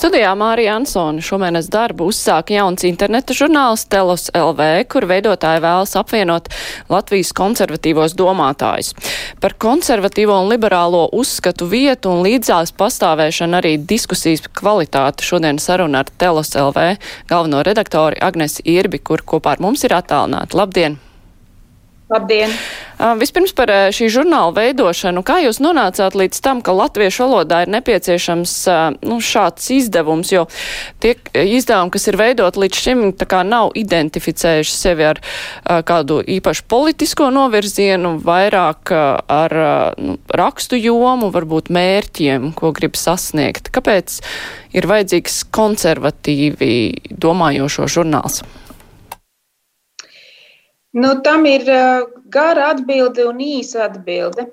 Studijā Mārija Ansona šomēnes darbu uzsāka jauns interneta žurnāls Telos LV, kur veidotāji vēlas apvienot Latvijas konservatīvos domātājus. Par konservatīvo un liberālo uzskatu vietu un līdzās pastāvēšanu arī diskusijas kvalitāti šodien saruna ar Telos LV galveno redaktori Agnesi Irbi, kur kopā ar mums ir attālināti. Labdien! Labdien! Vispirms par šī žurnāla veidošanu. Kā jūs nonācāt līdz tam, ka latviešu valodā ir nepieciešams nu, šāds izdevums, jo tie izdevumi, kas ir veidot līdz šim, tā kā nav identificējuši sevi ar kādu īpašu politisko novirzienu, vairāk ar nu, rakstu jomu, varbūt mērķiem, ko grib sasniegt. Kāpēc ir vajadzīgs konservatīvi domājošo žurnāls? Nu, tam ir gara atbilde un īsa atbilde.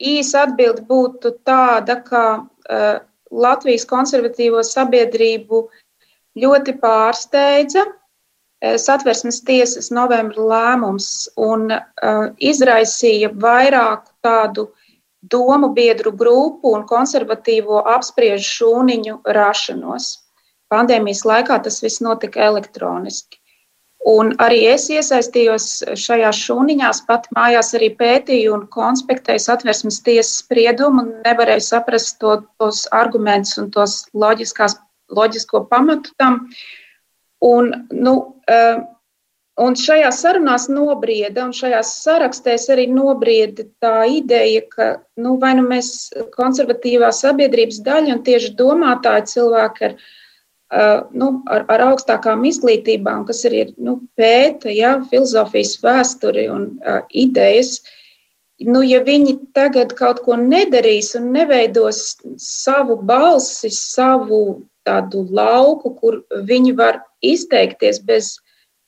Īsa atbilde būtu tāda, ka Latvijas konservatīvo sabiedrību ļoti pārsteidza satversmes tiesas novembra lēmums un izraisīja vairāku tādu domu biedru grupu un konservatīvo apspriežu šūniņu rašanos. Pandēmijas laikā tas viss notika elektroniski. Un arī es iesaistījos šajās šūniņās, pat mājās arī pētīju un konspektēju satversmes tiesas spriedumu un nevarēju saprast to, tos argumentus un tos loģisko pamatu tam. Un, nu, eh, un šajās sarunās nobrieda, un šajās sarakstēs arī nobrieda tā ideja, ka nu, vai nu mēs konservatīvā sabiedrības daļa un tieši domātāji cilvēki ar Uh, nu, ar, ar augstākām izglītībām, kas arī nu, pēta ja, filozofijas vēsturi un uh, idejas. Nu, ja viņi tagad kaut ko nedarīs un neveidos savu balsi, savu tādu lauku, kur viņi var izteikties bez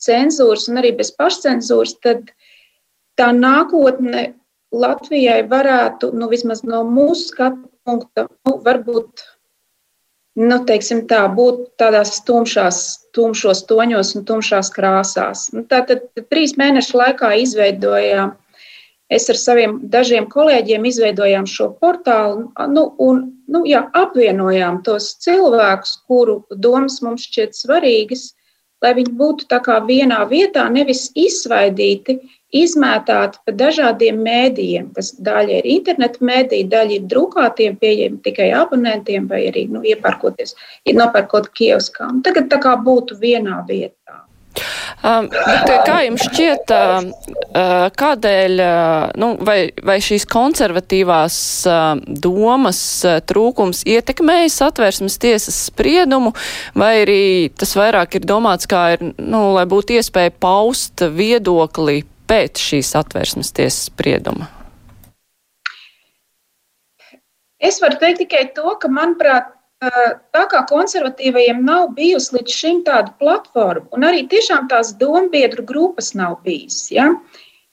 cenzūras un arī bez pašcensūras, tad tā nākotne Latvijai varētu, nu, vismaz no mūsu skatu punkta, nu, varbūt nu, teiksim, tā, būt tādās tumšās, tumšos toņos un tumšās krāsās. Nu, Tātad trīs mēnešu laikā izveidojām, es ar saviem dažiem kolēģiem izveidojām šo portālu nu, un nu, jā, apvienojām tos cilvēkus, kuru domas mums šķiet svarīgas, lai viņi būtu vienā vietā, nevis izsvaidīti, izmētāti pa dažādiem mēdījiem, kas daļa ir interneta mēdīja, daļa ir drukātiem, pieejami tikai abonentiem vai arī nu, iepērkoties, nopērkot kioskām. Tagad tā kā būtu vienā vietā. Um, bet, kā jums šķiet, uh, kādēļ, uh, nu, vai, vai šīs konservatīvās uh, domas trūkums ietekmēja satversmes tiesas spriedumu, vai arī tas vairāk ir domāts kā ir, nu, lai būtu iespēja paust viedokli pēc šīs atvērsmes tiesas sprieduma? Es varu teikt tikai to, ka, manuprāt, tā kā konservatīvajiem nav bijusi līdz šim tāda platforma, un arī tiešām tās dombiedru grupas nav bijis. Ja?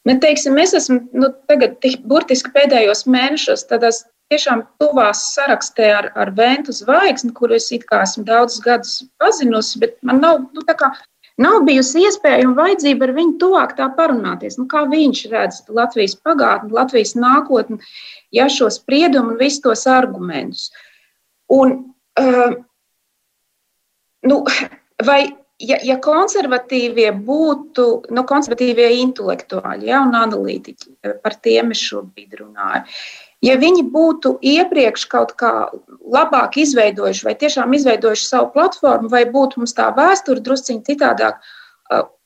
Bet, teiksim, mēs esam nu, tagad, burtiski pēdējos mēnešos tādās tiešām tuvās sarakstē ar, ar Ventu zvaigzni, kuru es it kā esmu daudzus gadus pazinusi, bet man nav nu, Nav bijusi iespēja un vajadzība ar viņu tuvāk tā parunāties. Nu, kā viņš redz Latvijas pagātni, Latvijas nākotni, ja šo spriedumu un visus tos argumentus. Un, uh, nu, vai, ja, ja konservatīvie būtu, nu, konservatīvie intelektuāļi ja, un analītiķi, par tiem es šobrīd runāju, Ja viņi būtu iepriekš kaut kā labāk izveidojuši, vai tiešām izveidojuši savu platformu, vai būtu mums tā vēsture drusciņā citādāk,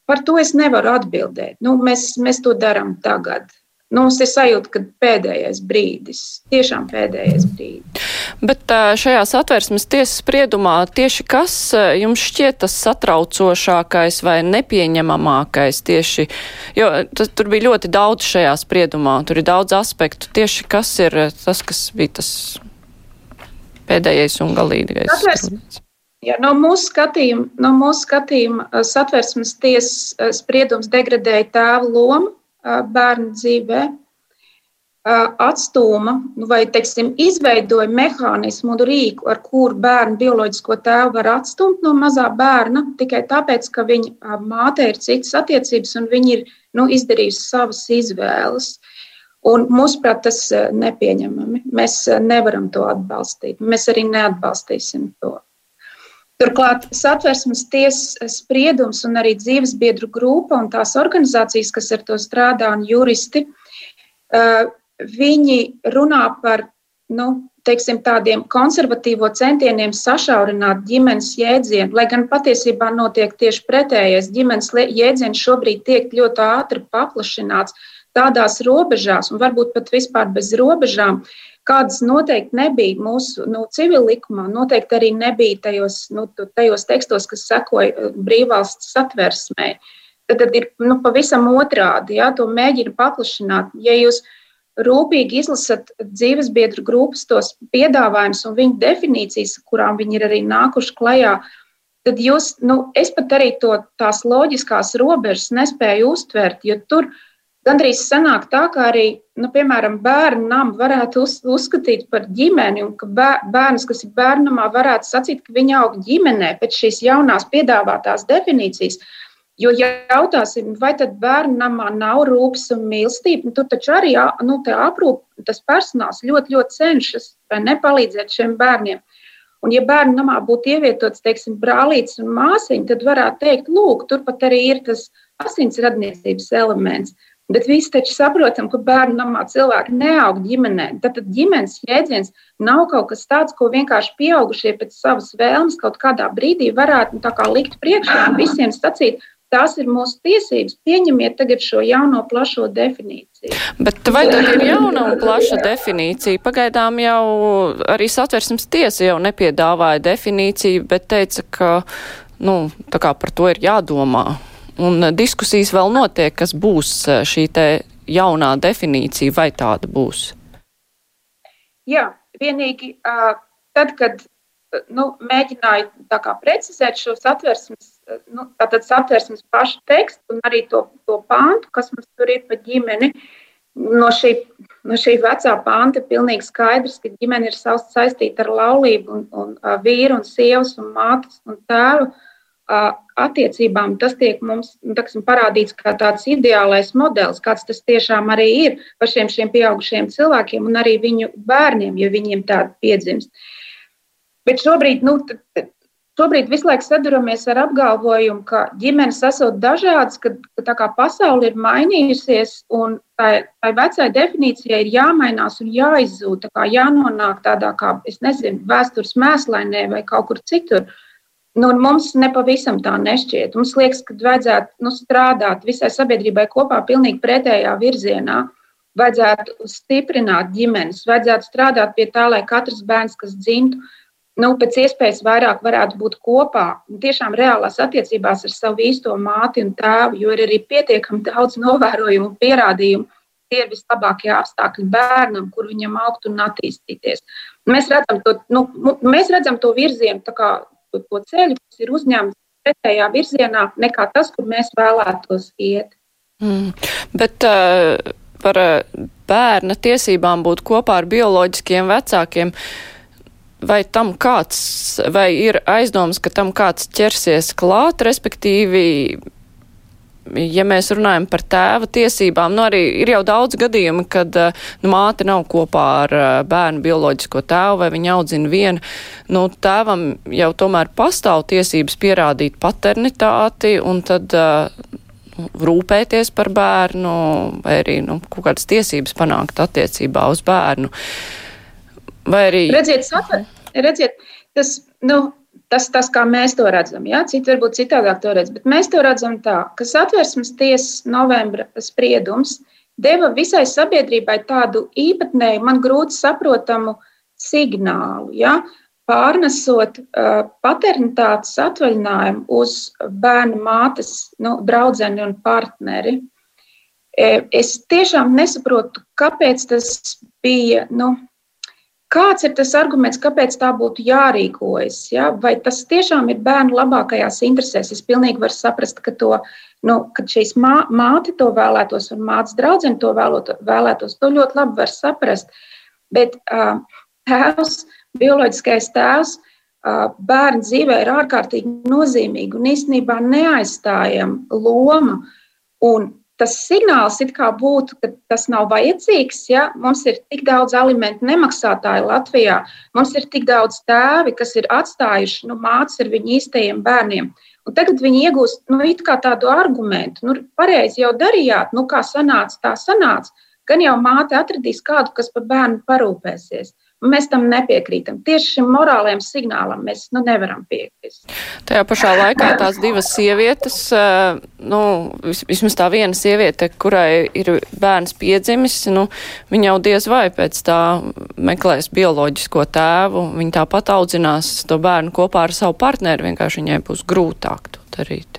par to es nevaru atbildēt. Nu, mēs, mēs to darām tagad. Nu, mums ir sajūta, ka pēdējais brīdis, tiešām pēdējais brīdis. Bet šajās atvērsmes tiesas spriedumā tieši kas jums šķiet tas satraucošākais vai nepieņemamākais tieši, jo tas, tur bija ļoti daudz šajā spriedumā, tur ir daudz aspektu. Tieši kas ir tas, kas bija tas pēdējais un galīgais? Atvērsmes. Ja, no mūsu skatījuma, no mūsu skatījuma satversmes tiesas spriedums degradēja tēva lomu bērnu dzīvē. atstūma nu, vai, teiksim, izveidoja mehānismu un rīku, ar kuru bērnu bioloģisko tēvu var atstumt no mazā bērna tikai tāpēc, ka viņa māte ir citas attiecības un viņa ir nu, izdarījusi savas izvēles. Un, mūsuprāt, tas ir nepieņemami. Mēs nevaram to atbalstīt. Mēs arī neatbalstīsim to. Turklāt satversmes tiesas spriedums un arī dzīvesbiedru grupa un tās organizācijas, kas ar to strādā, un juristi, viņi runā par nu, teiksim, tādiem konservatīvo centieniem sašaurināt ģimenes jēdzienu, lai gan patiesībā notiek tieši pretējais. Ģimenes jēdziens šobrīd tiek ļoti ātri paplašināts tādās robežās, un varbūt pat vispār bez robežām, kādas noteikti nebija mūsu nu, civil likumā, noteikti arī nebija tajos, nu, tajos tekstos, kas sekoja uh, brīvvalsts satversmē. Tad, tad ir nu, pavisam otrādi, ja to mēģina paplašināt. Ja jūs rūpīgi izlasat dzīvesbiedru grupas tos piedāvājumus un viņu definīcijas, kurām viņi ir arī nākuši klajā, tad jūs, nu, es pat arī to tās loģiskās robežas nespēju uztvert, jo tur gandrīz sanāk tā, ka arī, nu, piemēram, bērnu namu varētu uz, uzskatīt par ģimeni, un ka bērns, kas ir bērnamā, varētu sacīt, ka viņa aug ģimenē pēc šīs jaunās piedāvātās definīcijas. Jo, ja jautāsim, vai tad bērnu namā nav rūpes un mīlestība, nu, tur taču arī nu, aprūp, tas personāls ļoti, ļoti cenšas nepalīdzēt šiem bērniem. Un, ja bērnu namā būtu ievietots, teiksim, brālītis un māsiņa, tad varētu teikt, lūk, turpat arī ir tas asins radniecības elements. Bet visi taču saprotam, ka bērnu namā cilvēki neaug ģimenē. Tad, ģimenes jēdziens nav kaut kas tāds, ko vienkārši pieaugušie pēc savas vēlmes kaut kādā brīdī varētu nu, likt priekšā un visiem sacīt, Tās ir mūsu tiesības. Pieņemiet tagad šo jauno plašo definīciju. Bet vai tad ir jauna un plaša definīcija? Pagaidām jau arī satversmes tiesa jau nepiedāvāja definīciju, bet teica, ka nu, par to ir jādomā. Un diskusijas vēl notiek, kas būs šī jaunā definīcija, vai tāda būs. Jā, vienīgi tad, kad nu, mēģināju precizēt šo satversmes, nu, satversmes pašu tekstu un arī to, to pāntu, kas mums tur ir pa ģimeni. No šī, no šī vecā panta ir pilnīgi skaidrs, ka ģimene ir saistīta ar laulību un, un, un vīru un sievas un mātes un tēvu attiecībām. Tas tiek mums nu, taksim, parādīts kā tāds ideālais modelis, kāds tas tiešām arī ir pašiem šiem pieaugušiem cilvēkiem un arī viņu bērniem, ja viņiem tāda piedzimst. Uh, Bet šobrīd, nu, šobrīd visu laiku saduramies ar apgalvojumu, ka ģimenes esot dažādas, ka, ka tā kā pasaule ir mainījusies un tai, tai vecai definīcijai ir jāmainās un jāizzūd, tā kā jānonāk tādā kā, es nezinu, vēstures mēslainē vai kaut kur citur. Nu, mums nepavisam tā nešķiet. Mums liekas, ka vajadzētu nu, strādāt visai sabiedrībai kopā pilnīgi pretējā virzienā. Vajadzētu stiprināt ģimenes, vajadzētu strādāt pie tā, lai katrs bērns, kas dzimtu, nu, pēc iespējas vairāk varētu būt kopā, tiešām reālās attiecībās ar savu īsto māti un tēvu, jo ir arī pietiekami daudz novērojumu un pierādījumu. Tie ir vislabākie apstākļi bērnam, kur viņam augt un attīstīties. Mēs redzam to, nu, mēs redzam to virzienu, kā, to, ceļu, kas ir uzņemts pretējā virzienā, nekā tas, kur mēs vēlētos iet. Mm. Bet uh, par uh, bērna tiesībām būt kopā ar bioloģiskiem vecākiem. Vai tam kāds, vai ir aizdoms, ka tam kāds ķersies klāt, respektīvi, ja mēs runājam par tēva tiesībām, nu arī ir jau daudz gadījumi, kad nu, māte nav kopā ar bērnu bioloģisko tēvu vai viņa audzina vienu, nu tēvam jau tomēr pastāv tiesības pierādīt paternitāti un tad nu, rūpēties par bērnu vai arī nu, kaut kādas tiesības panākt attiecībā uz bērnu. Vai arī. Redziet, satver, redziet tas, nu, tas, tas, kā mēs to redzam, ja? citi varbūt citādāk to redz, bet mēs to redzam tā, ka satversmes tiesas novembra spriedums deva visai sabiedrībai tādu īpatnēju, man grūti saprotamu signālu, ja? pārnesot uh, paternitātes atvaļinājumu uz bērnu mātes, nu, draudzeni un partneri. Es tiešām nesaprotu, kāpēc tas bija, nu, kāds ir tas arguments, kāpēc tā būtu jārīkojas? Ja? Vai tas tiešām ir bērnu labākajās interesēs? Es pilnīgi varu saprast, ka, to, nu, ka šīs mā, māte to vēlētos un mātes draudzene to vēlot, vēlētos. To ļoti labi var saprast. Bet uh, tēvs, bioloģiskais tēvs, uh, bērnu dzīvē ir ārkārtīgi nozīmīga un īstenībā neaizstājama loma. Un tas signāls it kā būtu, ka tas nav vajadzīgs. Ja? Mums ir tik daudz alimentu nemaksātāju Latvijā, mums ir tik daudz tēvi, kas ir atstājuši nu, mācīt ar viņu īstajiem bērniem. Un tagad viņi iegūst nu, tādu argumentu, nu, pareizi jau darījāt, nu, kā sanāca, tā sanāca. Gan jau māte atradīs kādu, kas par bērnu parūpēsies. Mēs tam nepiekrītam. Tieši šim morālajam signālam mēs nu, nevaram piekrist. Tajā pašā laikā tās divas sievietes, eh, nu, vismaz tā viena sieviete, kurai ir bērns piedzimis, nu, viņa jau diez vai pēc tā meklēs bioloģisko tēvu. Viņa tāpat audzinās to bērnu kopā ar savu partneri, vienkārši viņai būs grūtāk to darīt.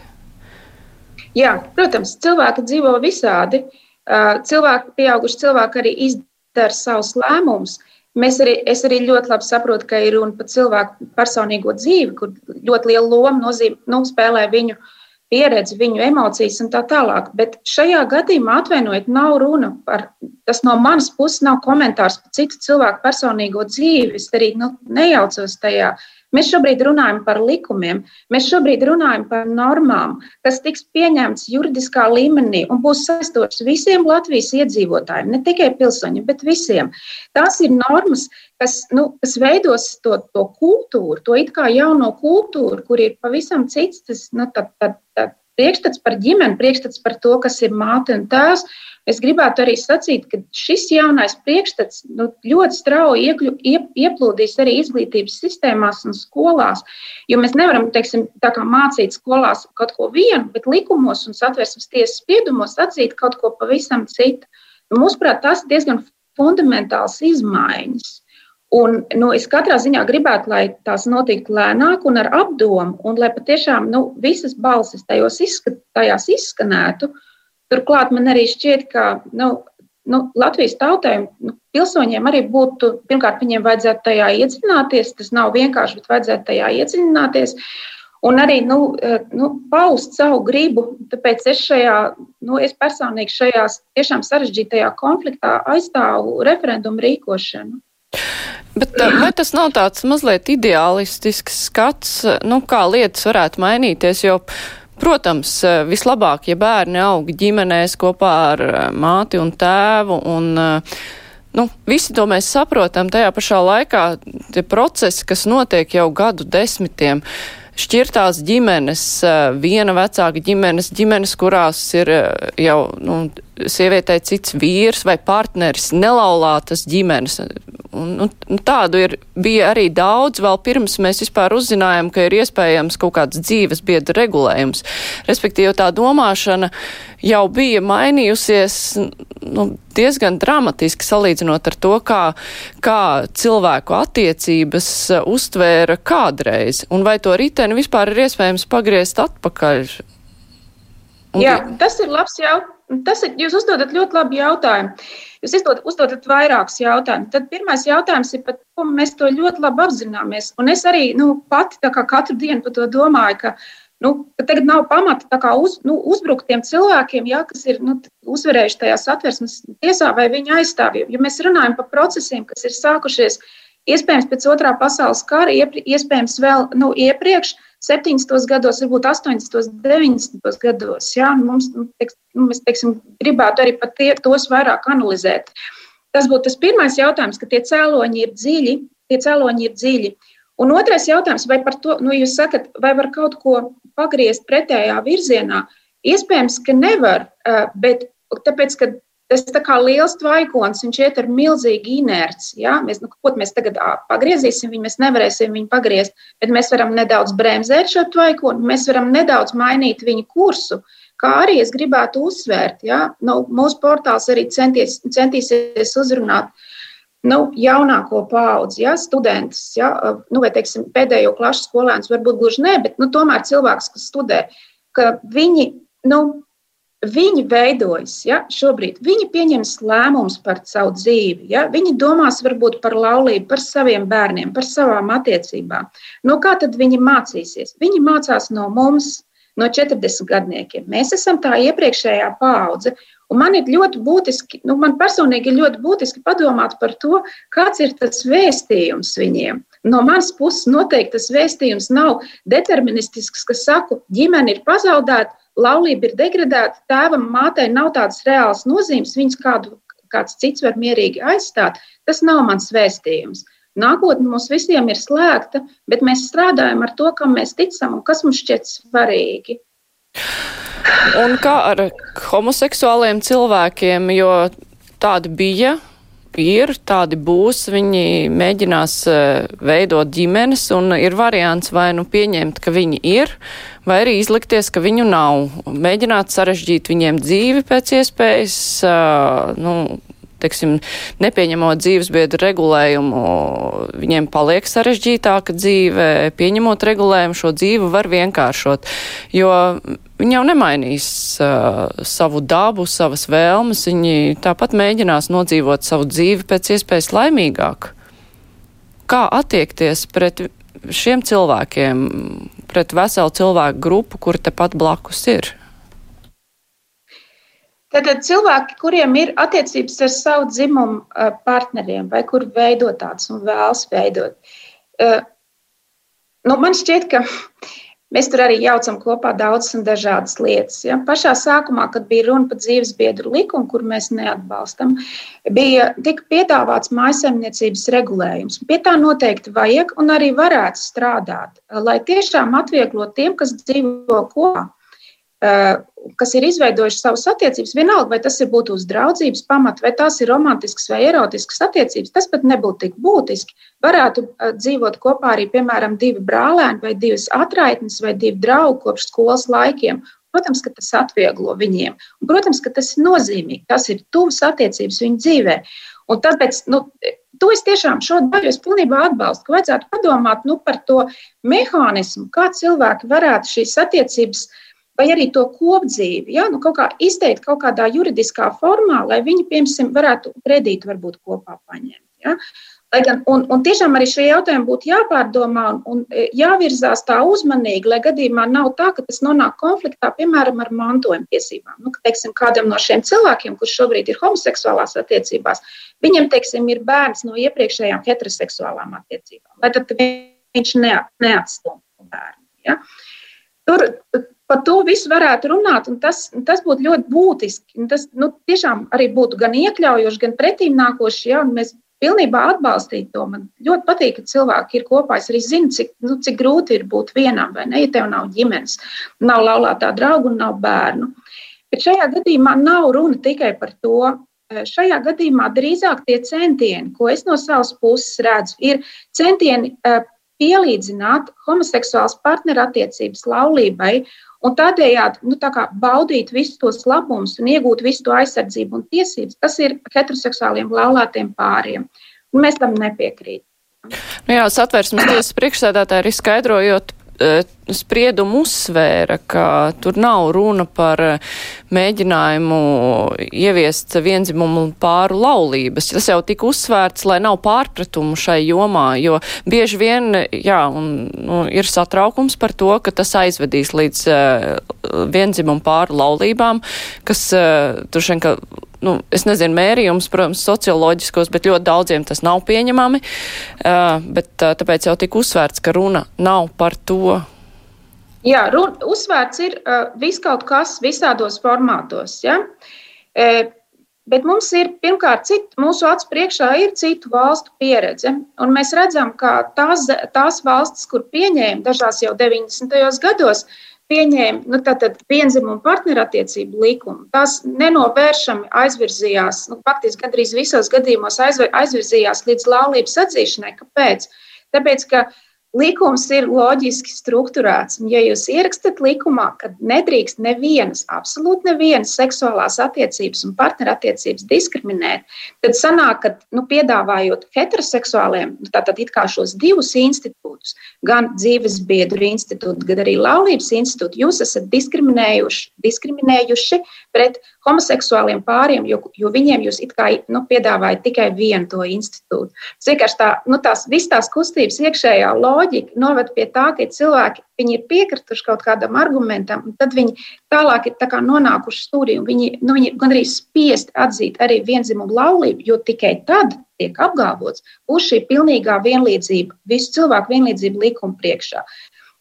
Jā, protams, cilvēki dzīvo visādi. Cilvēki, pieauguši cilvēki arī izdara savus lēmumus. Mēs arī, es arī ļoti labi saprotu, ka ir runa par cilvēku personīgo dzīvi, kur ļoti liela loma nozīm, nu, spēlē viņu pieredzi, viņu emocijas un tā tālāk. Bet šajā gadījumā, atvainojiet, nav runa par, tas no manas puses nav komentārs par citu cilvēku personīgo dzīvi. Es arī nu, nejaucos tajā. Mēs šobrīd runājam par likumiem, mēs šobrīd runājam par normām, kas tiks pieņemts juridiskā līmenī un būs saistošas visiem Latvijas iedzīvotājiem, ne tikai pilsoņiem, bet visiem. Tās ir normas, kas, nu, kas veidos to, to kultūru, to it kā jauno kultūru, kur ir pavisam cits tas, nu, tad, tad, tad priekšstats par ģimeni, priekšstats par to, kas ir māte un tēvs. Es gribētu arī sacīt, ka šis jaunais priekšstats nu, ļoti strauji iekļu, iep, ieplūdīs arī izglītības sistēmās un skolās. Jo mēs nevaram teiksim, mācīt skolās kaut ko vienu, bet likumos un satversmes tiesas spriedumos atzīt kaut ko pavisam citu. Nu, mūsuprāt, tas ir diezgan fundamentāls izmaiņas. Un, nu, es katrā ziņā gribētu, lai tās notiktu lēnāk un ar apdomu, un lai patiešām nu, visas balsis tajos izskat, tajās izskanētu. Turklāt man arī šķiet, ka nu, nu, Latvijas tautai, nu, pilsoņiem arī būtu, pirmkārt, viņiem vajadzētu tajā iedziļināties. Tas nav vienkārši, bet vajadzētu tajā iedziļināties. Un arī nu, nu, paust savu gribu. Tāpēc es šajā, nu, es personīgi šajā tiešām sarežģītajā konfliktā aizstāvu referendumu rīkošanu. Bet eh, vai tas nav tāds mazliet ideālistisks skats, eh, nu, kā lietas varētu mainīties, jo, protams, eh, vislabāk, ja bērni aug ģimenēs kopā ar māti un tēvu un, nu, visi to mēs saprotam, tajā pašā laikā tie procesi, kas notiek jau gadu desmitiem, šķirtās ģimenes, viena vecāka ģimenes, ģimenes, kurās ir jau nu, sievietei cits vīrs vai partneris, nelaulātas ģimenes. Un, un, tādu ir, bija arī daudz, vēl pirms mēs vispār uzzinājām, ka ir iespējams kaut kāds dzīves biedra regulējums. Respektīvi, tā domāšana jau bija mainījusies nu, diezgan dramatiski salīdzinot ar to, kā, kā cilvēku attiecības uztvēra kādreiz. Un vai to riteni vispār ir iespējams pagriezt atpakaļ? Un Jā, tas ir labs jautājums. Tas ir, jūs uzdodat ļoti labu jautājumu. Jūs uzdod, uzdodat vairākus jautājumus. Tad pirmais jautājums ir par to, mēs to ļoti labi apzināmies. Un es arī nu, pati katru dienu par to domāju, ka, nu, ka tagad nav pamata uz, nu, uzbrukt tiem cilvēkiem, ja, kas ir nu, uzvarējuši tajā satversmes tiesā vai viņa aizstāvjiem. Jo mēs runājam par procesiem, kas ir sākušies iespējams pēc otrā pasaules kara, iespējams vēl nu, iepriekš. 70. gados, varbūt 80. un 90. gados. Ja? Mums, nu, teiks, nu, mēs teiksim, gribētu arī tie, tos vairāk analizēt. Tas būtu tas pirmais jautājums, ka tie cēloņi ir dziļi. Tie cēloņi ir dziļi. Un otrais jautājums, vai par to, nu, jūs sakat, vai var kaut ko pagriezt pretējā virzienā? Iespējams, ka nevar, eh, bet tāpēc, ka Tas tā kā liels tvaikons, viņš iet ar milzīgu inerci. Ja? Mēs, nu, ko mēs tagad pagriezīsim, viņu mēs nevarēsim viņu pagriezt, bet mēs varam nedaudz bremzēt šo tvaikonu, mēs varam nedaudz mainīt viņu kursu. Kā arī es gribētu uzsvērt, ja? nu, mūsu portāls arī centies, centīsies uzrunāt nu, jaunāko paudzi, ja, studentus, ja, nu, vai teiksim, pēdējo klašu skolēnus, varbūt gluži ne, bet nu, tomēr cilvēks, kas studē, ka viņi nu, viņi veidojas ja, šobrīd. Viņi pieņems lēmumus par savu dzīvi. Ja. Viņi domās varbūt par laulību, par saviem bērniem, par savām attiecībām. No kā tad viņi mācīsies? Viņi mācās no mums, no 40 gadniekiem. Mēs esam tā iepriekšējā paudze. Un man ir ļoti būtiski, nu, man personīgi ir ļoti būtiski padomāt par to, kāds ir tas vēstījums viņiem. No manas puses noteikti tas vēstījums nav deterministisks, kas saka, ģimene ir pazaudēta, laulība ir degradēta, tēvam, mātei nav tādas reālas nozīmes, viņas kādu, kāds cits var mierīgi aizstāt. Tas nav mans vēstījums. Nākotne mums visiem ir slēgta, bet mēs strādājam ar to, kam mēs ticam un kas mums šķiet svarīgi. Un kā ar homoseksuāliem cilvēkiem, jo tādi bija ir, tādi būs, viņi mēģinās eh, veidot ģimenes, un ir variants vai nu pieņemt, ka viņi ir, vai arī izlikties, ka viņu nav. Mēģināt sarežģīt viņiem dzīvi pēc iespējas, eh, nu, teiksim, nepieņemot dzīvesbiedru regulējumu, viņiem paliek sarežģītāka dzīve, pieņemot regulējumu, šo dzīvi var vienkāršot, jo viņi jau nemainīs uh, savu dabu, savas vēlmes, viņi tāpat mēģinās nodzīvot savu dzīvi pēc iespējas laimīgāk. Kā attiekties pret šiem cilvēkiem, pret veselu cilvēku grupu, kur tepat blakus ir? Tātad cilvēki, kuriem ir attiecības ar savu dzimumu partneriem, vai kur veidot tādas un vēlas veidot, nu, man šķiet, ka mēs tur arī jaucam kopā daudzas un dažādas lietas. Ja? Pašā sākumā, kad bija runa par dzīves biedru likumu, kur mēs neatbalstam, bija tika piedāvāts mājasemniecības regulējums. Pie tā noteikti vajag un arī varētu strādāt, lai tiešām atvieglot tiem, kas dzīvo kopā kas ir izveidojuši savas attiecības, vienalga, vai tas ir būtu uz draudzības pamata, vai tās ir romantiskas vai erotiskas attiecības, tas pat nebūtu tik būtiski. Varētu eh, dzīvot kopā arī, piemēram, divi brālēni, vai divas atraitnes, vai divi draugi kopš skolas laikiem. Protams, ka tas atvieglo viņiem. Un, protams, ka tas ir nozīmīgi. Tas ir tuvs attiecības viņu dzīvē. Un tāpēc, nu, to es tiešām šo daļu es pilnībā atbalstu, ka vajadzētu padomāt nu, par to mehānismu, kā cilvēki varētu šīs attiecības uh, vai arī to kopdzīvi, ja? nu, kaut kā izteikt kaut kādā juridiskā formā, lai viņi, piemēram, varētu kredītu varbūt kopā paņemt. Ja? Lai gan, un, un tiešām arī šie jautājumi būtu jāpārdomā un, un e, jāvirzās tā uzmanīgi, lai gadījumā nav tā, ka tas nonāk konfliktā, piemēram, ar mantojuma tiesībām. Nu, ka, teiksim, kādam no šiem cilvēkiem, kurš šobrīd ir homoseksuālās attiecībās, viņam, teiksim, ir bērns no iepriekšējām heteroseksuālām attiecībām. Lai tad viņš neatstumtu bērnu. Ja? Tur par to visu varētu runāt, un tas, tas būtu ļoti būtiski. Tas nu, tiešām arī būtu gan iekļaujoši, gan pretīm nākoši. Ja, mēs pilnībā atbalstītu to. Man ļoti patīk, ka cilvēki ir kopā. Es arī zinu, cik, nu, cik grūti ir būt vienam, vai ne? Ja tev nav ģimenes, nav laulātā draugu un nav bērnu. Bet šajā gadījumā nav runa tikai par to. Šajā gadījumā drīzāk tie centieni, ko es no savas puses redzu, ir centieni eh, pielīdzināt homoseksuālas partnerattiecības laulībai Un tādējādi nu, tā baudīt visus tos labumus un iegūt visu to aizsardzību un tiesības, kas ir heteroseksuāliem laulātiem pāriem. Un mēs tam nepiekrītam. Nu jā, satversmes tiesas priekšsēdētāji ir izskaidrojot Eh, spriedumu uzsvēra, ka tur nav runa par eh, mēģinājumu ieviest vienzimumu pāru laulības. Tas jau tika uzsvērts, lai nav pārpratumu šai jomā, jo bieži vien, jā, un, nu, ir satraukums par to, ka tas aizvedīs līdz uh, vienzimumu pāru laulībām, kas uh, tur šeit, ka nu, es nezinu, mērījums, protams, socioloģiskos, bet ļoti daudziem tas nav pieņemami. Uh, bet uh, tāpēc jau tika uzsvērts, ka runa nav par to. Jā, runa, uzsvērts ir uh, viskaut kas visādos formātos. Ja? E, Bet mums ir pirmkārt, cit, mūsu acu priekšā ir citu valstu pieredze. Mēs redzam, ka tās, tās valstis, kur pieņēma dažās jau 90. gados, uh, pieņēma nu, vienzimumu partnerattiecību likumu. Tas nenovēršami aizvirzījās, nu, faktiski gandrīz visos gadījumos aizvirzījās līdz laulības atzīšanai. Kāpēc? Tāpēc, ka likums ir loģiski strukturēts. Ja jūs ierakstat likumā, ka nedrīkst nevienas, absolūti nevienas seksuālās attiecības un partnerattiecības diskriminēt, tad sanāk, ka nu, piedāvājot heteroseksuāliem, nu, tātad it kā šos divus institūtus, gan dzīves biedru institūtu, gan arī laulības institūtu, jūs esat diskriminējuši, diskriminējuši pret homoseksuāliem pāriem, jo, jo viņiem jūs it kā nu, piedāvājat tikai vienu to institūtu. Tas vienkārši tā, nu, tās visas tās kustības iekšējā loģika noved pie tā, ka cilvēki ir piekrituši kaut kādam argumentam, un tad viņi tālāk ir nonākuši stūrī, un viņi, nu, viņi gan arī spiest atzīt arī vienzimumu laulību, jo tikai tad tiek apgalvots, būs šī pilnīgā vienlīdzība, visu cilvēku vienlīdzība likuma priekšā.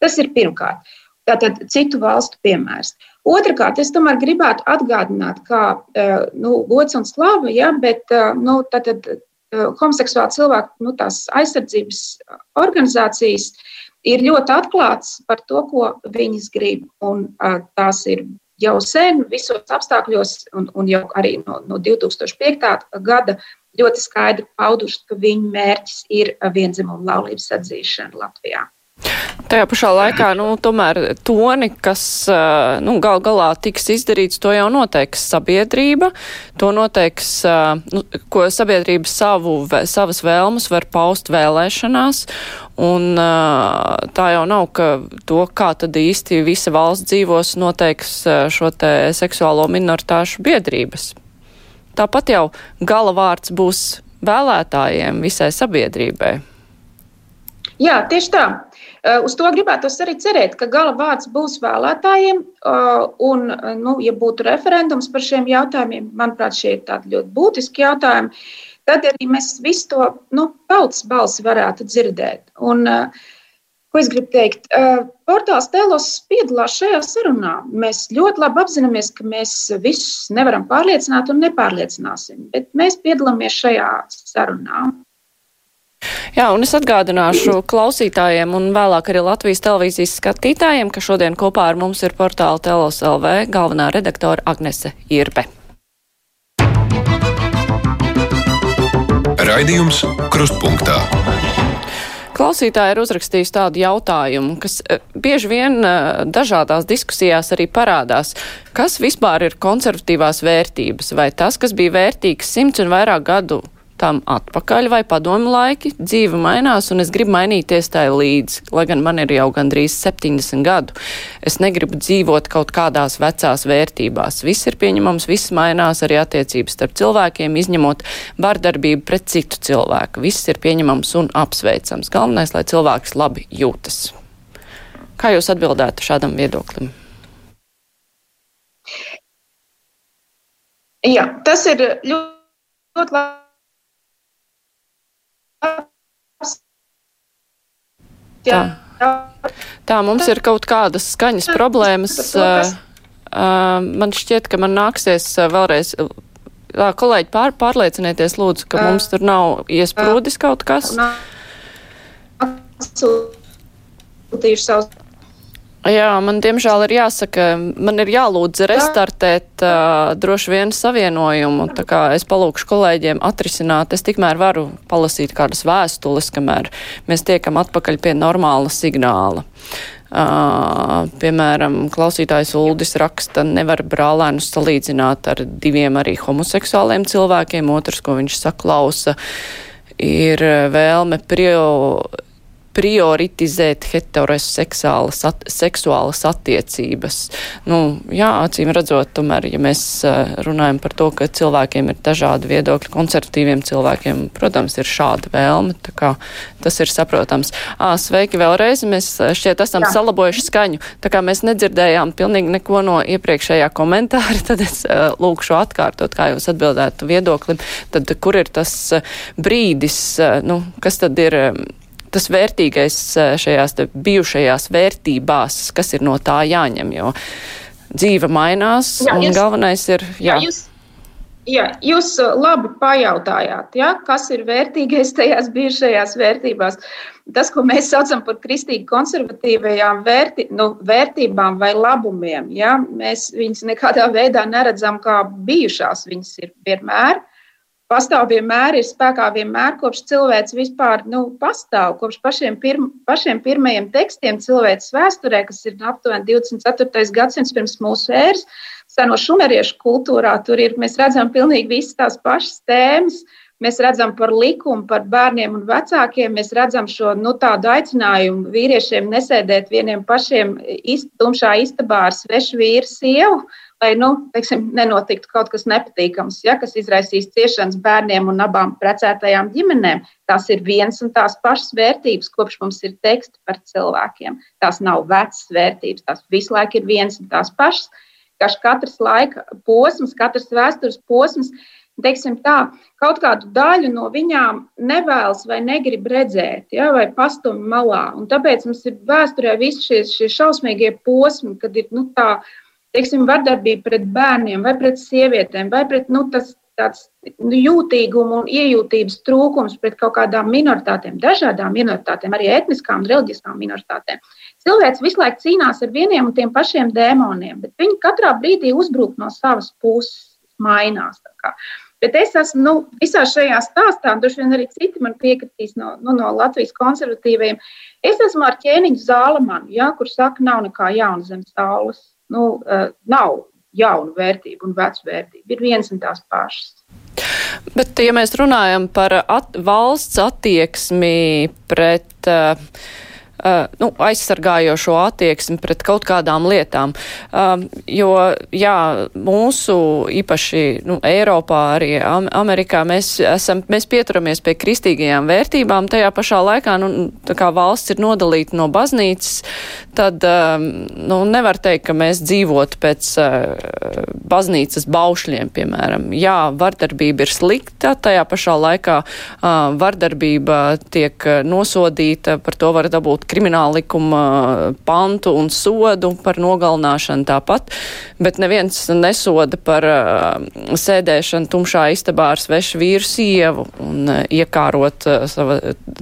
Tas ir pirmkārt. Tātad citu valstu piemērs. Otrakārt, es tomēr gribētu atgādināt, ka eh, nu, gods un slava, ja, bet eh, nu, tātad, eh, homoseksuāli cilvēku nu, aizsardzības organizācijas ir ļoti atklātas par to, ko viņas grib. Un, tās ir jau sen, visos apstākļos, un, un jau arī no, no 2005. gada ļoti skaidri pauduši, ka viņu mērķis ir vienzimumu laulības atzīšana Latvijā. Tajā pašā laikā, nu, tomēr toni, kas, nu, gal galā tiks izdarīts, to jau noteiks sabiedrība, to noteiks, nu, ko sabiedrība savu, savas vēlmes var paust vēlēšanās, un tā jau nav, ka to, kā tad īsti visa valsts dzīvos, noteiks šo te seksuālo minoritāšu biedrības. Tāpat jau gala vārds būs vēlētājiem visai sabiedrībai. Jā, tieši tā. Eh, uz to gribētu arī cerēt, ka gala vārds būs vēlētājiem. Eh, un, eh, nu, ja būtu referendums par šiem jautājumiem, manuprāt, šie ir tādi ļoti būtiski jautājumi, tad arī mēs visu to nu, tautas balsi varētu dzirdēt. Un, ko es gribu teikt? Portāls Telos piedalās šajā sarunā. Mēs ļoti labi apzināmies, ka mēs visus nevaram pārliecināt un nepārliecināsim, bet mēs piedalāmies šajā sarunā. Jā, un es atgādināšu klausītājiem un vēlāk arī Latvijas televīzijas skatītājiem, ka šodien kopā ar mums ir portāla Telos LV galvenā redaktora Agnese Irbe. Raidījums Krustpunktā. Klausītāji ir uzrakstījis tādu jautājumu, kas eh, bieži vien eh, dažādās diskusijās arī parādās. Kas vispār ir konservatīvās vērtības? Vai tas, kas bija vērtīgs simts un vairāk gadu tam atpakaļ, vai padomu laiki, dzīve mainās, un es gribu mainīties tai līdzi, lai gan man ir jau gandrīz 70 gadu. Es negribu dzīvot kaut kādās vecās vērtībās. Viss ir pieņemams, viss mainās arī attiecības starp cilvēkiem, izņemot vardarbību pret citu cilvēku. Viss ir pieņemams un apsveicams. Galvenais, lai cilvēks labi jūtas. Kā jūs atbildētu šādam viedoklim? Jā, tas ir ļoti, ļoti labi Tā. Tā, mums ir kaut kādas skaņas problēmas. Man šķiet, ka man nāksies vēlreiz. Kolēģi, pār, pārliecinieties, lūdzu, ka mums tur nav iesprūdis kaut kas. Sūtījuši savus Jā, man diemžēl ir jāsaka, man ir jālūdz restartēt uh, droši vien savienojumu, tā kā es palūkšu kolēģiem atrisināt, es tikmēr varu palasīt kādas vēstules, kamēr mēs tiekam atpakaļ pie normāla signāla. Uh, piemēram, klausītājs Uldis raksta, nevar brālēnus salīdzināt ar diviem arī homoseksuāliem cilvēkiem, otrs, ko viņš saklausa, ir vēlme prio prioritizēt heteroseksuālas at, seksuālas attiecības. Nu, jā, acīm redzot, tomēr, ja mēs uh, runājam par to, ka cilvēkiem ir dažādi viedokļi, konservatīviem cilvēkiem, protams, ir šāda vēlme, tā kā tas ir saprotams. Ā, sveiki vēlreiz, mēs šķiet esam jā. salabojuši skaņu, tā kā mēs nedzirdējām pilnīgi neko no iepriekšējā komentāra, tad es uh, lūkšu atkārtot, kā jūs atbildētu viedoklim, tad kur ir tas brīdis, nu, kas tad ir. Tas vērtīgais eh, šajās bijušajās vērtībās, kas ir no tā jāņem, jo dzīve mainās jā, un jūs, galvenais ir. Jā. Jā, jūs... Jā, jūs eh, labi pajautājāt, ja, kas ir vērtīgais tajās bijušajās vērtībās. Tas, ko mēs saucam par kristīgi konservatīvajām vērti, nu, vērtībām vai labumiem, ja, mēs viņus nekādā veidā neredzam kā bijušās. Viņas ir vienmēr pastāv vienmēr, ir spēkā vienmēr, kopš cilvēks vispār nu, pastāv, kopš pašiem, pirm, pašiem pirmajiem tekstiem cilvēks vēsturē, kas ir aptuveni 24. gadsimts pirms mūsu ēras, seno šumeriešu kultūrā, tur ir, mēs redzam pilnīgi visas tās pašas tēmas, Mēs redzam par likumu, par bērniem un vecākiem. Mēs redzam šo nu, tādu aicinājumu vīriešiem nesēdēt vieniem pašiem ist, tumšā istabā ar svešu vīru sievu, lai nu, teiksim, nenotiktu kaut kas nepatīkams, ja, kas izraisīs ciešanas bērniem un abām precētajām ģimenēm. Tās ir viens un tās pašas vērtības, kopš mums ir teksti par cilvēkiem. Tās nav vecas vērtības, tās visu laiku ir viens un tās pašas. Katrs laika posms, katrs vēstures posms teiksim tā, kaut kādu daļu no viņām nevēlas vai negrib redzēt, ja, vai pastumj malā. Un tāpēc mums ir vēsturē visi šie, šie šausmīgie posmi, kad ir nu, tā, teiksim, vardarbība pret bērniem vai pret sievietēm, vai pret nu, tas, tāds nu, jūtīguma un iejūtības trūkums pret kaut kādām minoritātēm, dažādām minoritātēm, arī etniskām un reliģiskām minoritātēm. Cilvēks visu laiku cīnās ar vieniem un tiem pašiem dēmoniem, bet viņi katrā brīdī uzbrūk no savas puses mainās. Bet es esmu nu, visā šajā stāstā, un droši vien arī citi man piekritīs no, nu, no Latvijas konservatīviem. Es esmu ar ķēniņu zālamanu, ja, kur saka, nav nekā jauna zem saules. Nu, uh, nav jaunu vērtību un vecu vērtību. Ir viens un tās pašas. Bet, ja mēs runājam par at valsts attieksmi pret uh, uh, nu, aizsargājošo attieksmi pret kaut kādām lietām. Uh, jo, jā, mūsu īpaši nu, Eiropā, arī Amerikā mēs, esam, mēs pieturamies pie kristīgajām vērtībām. Tajā pašā laikā nu, valsts ir nodalīta no baznīcas, tad uh, nu, nevar teikt, ka mēs dzīvotu pēc uh, baznīcas baušļiem, piemēram. Jā, vardarbība ir slikta, tajā pašā laikā uh, vardarbība tiek nosodīta, par to var dabūt krimināla likuma pantu un sodu par nogalināšanu tāpat, bet neviens nesoda par uh, sēdēšanu tumšā istabā ar svešu vīru sievu un iekārot sava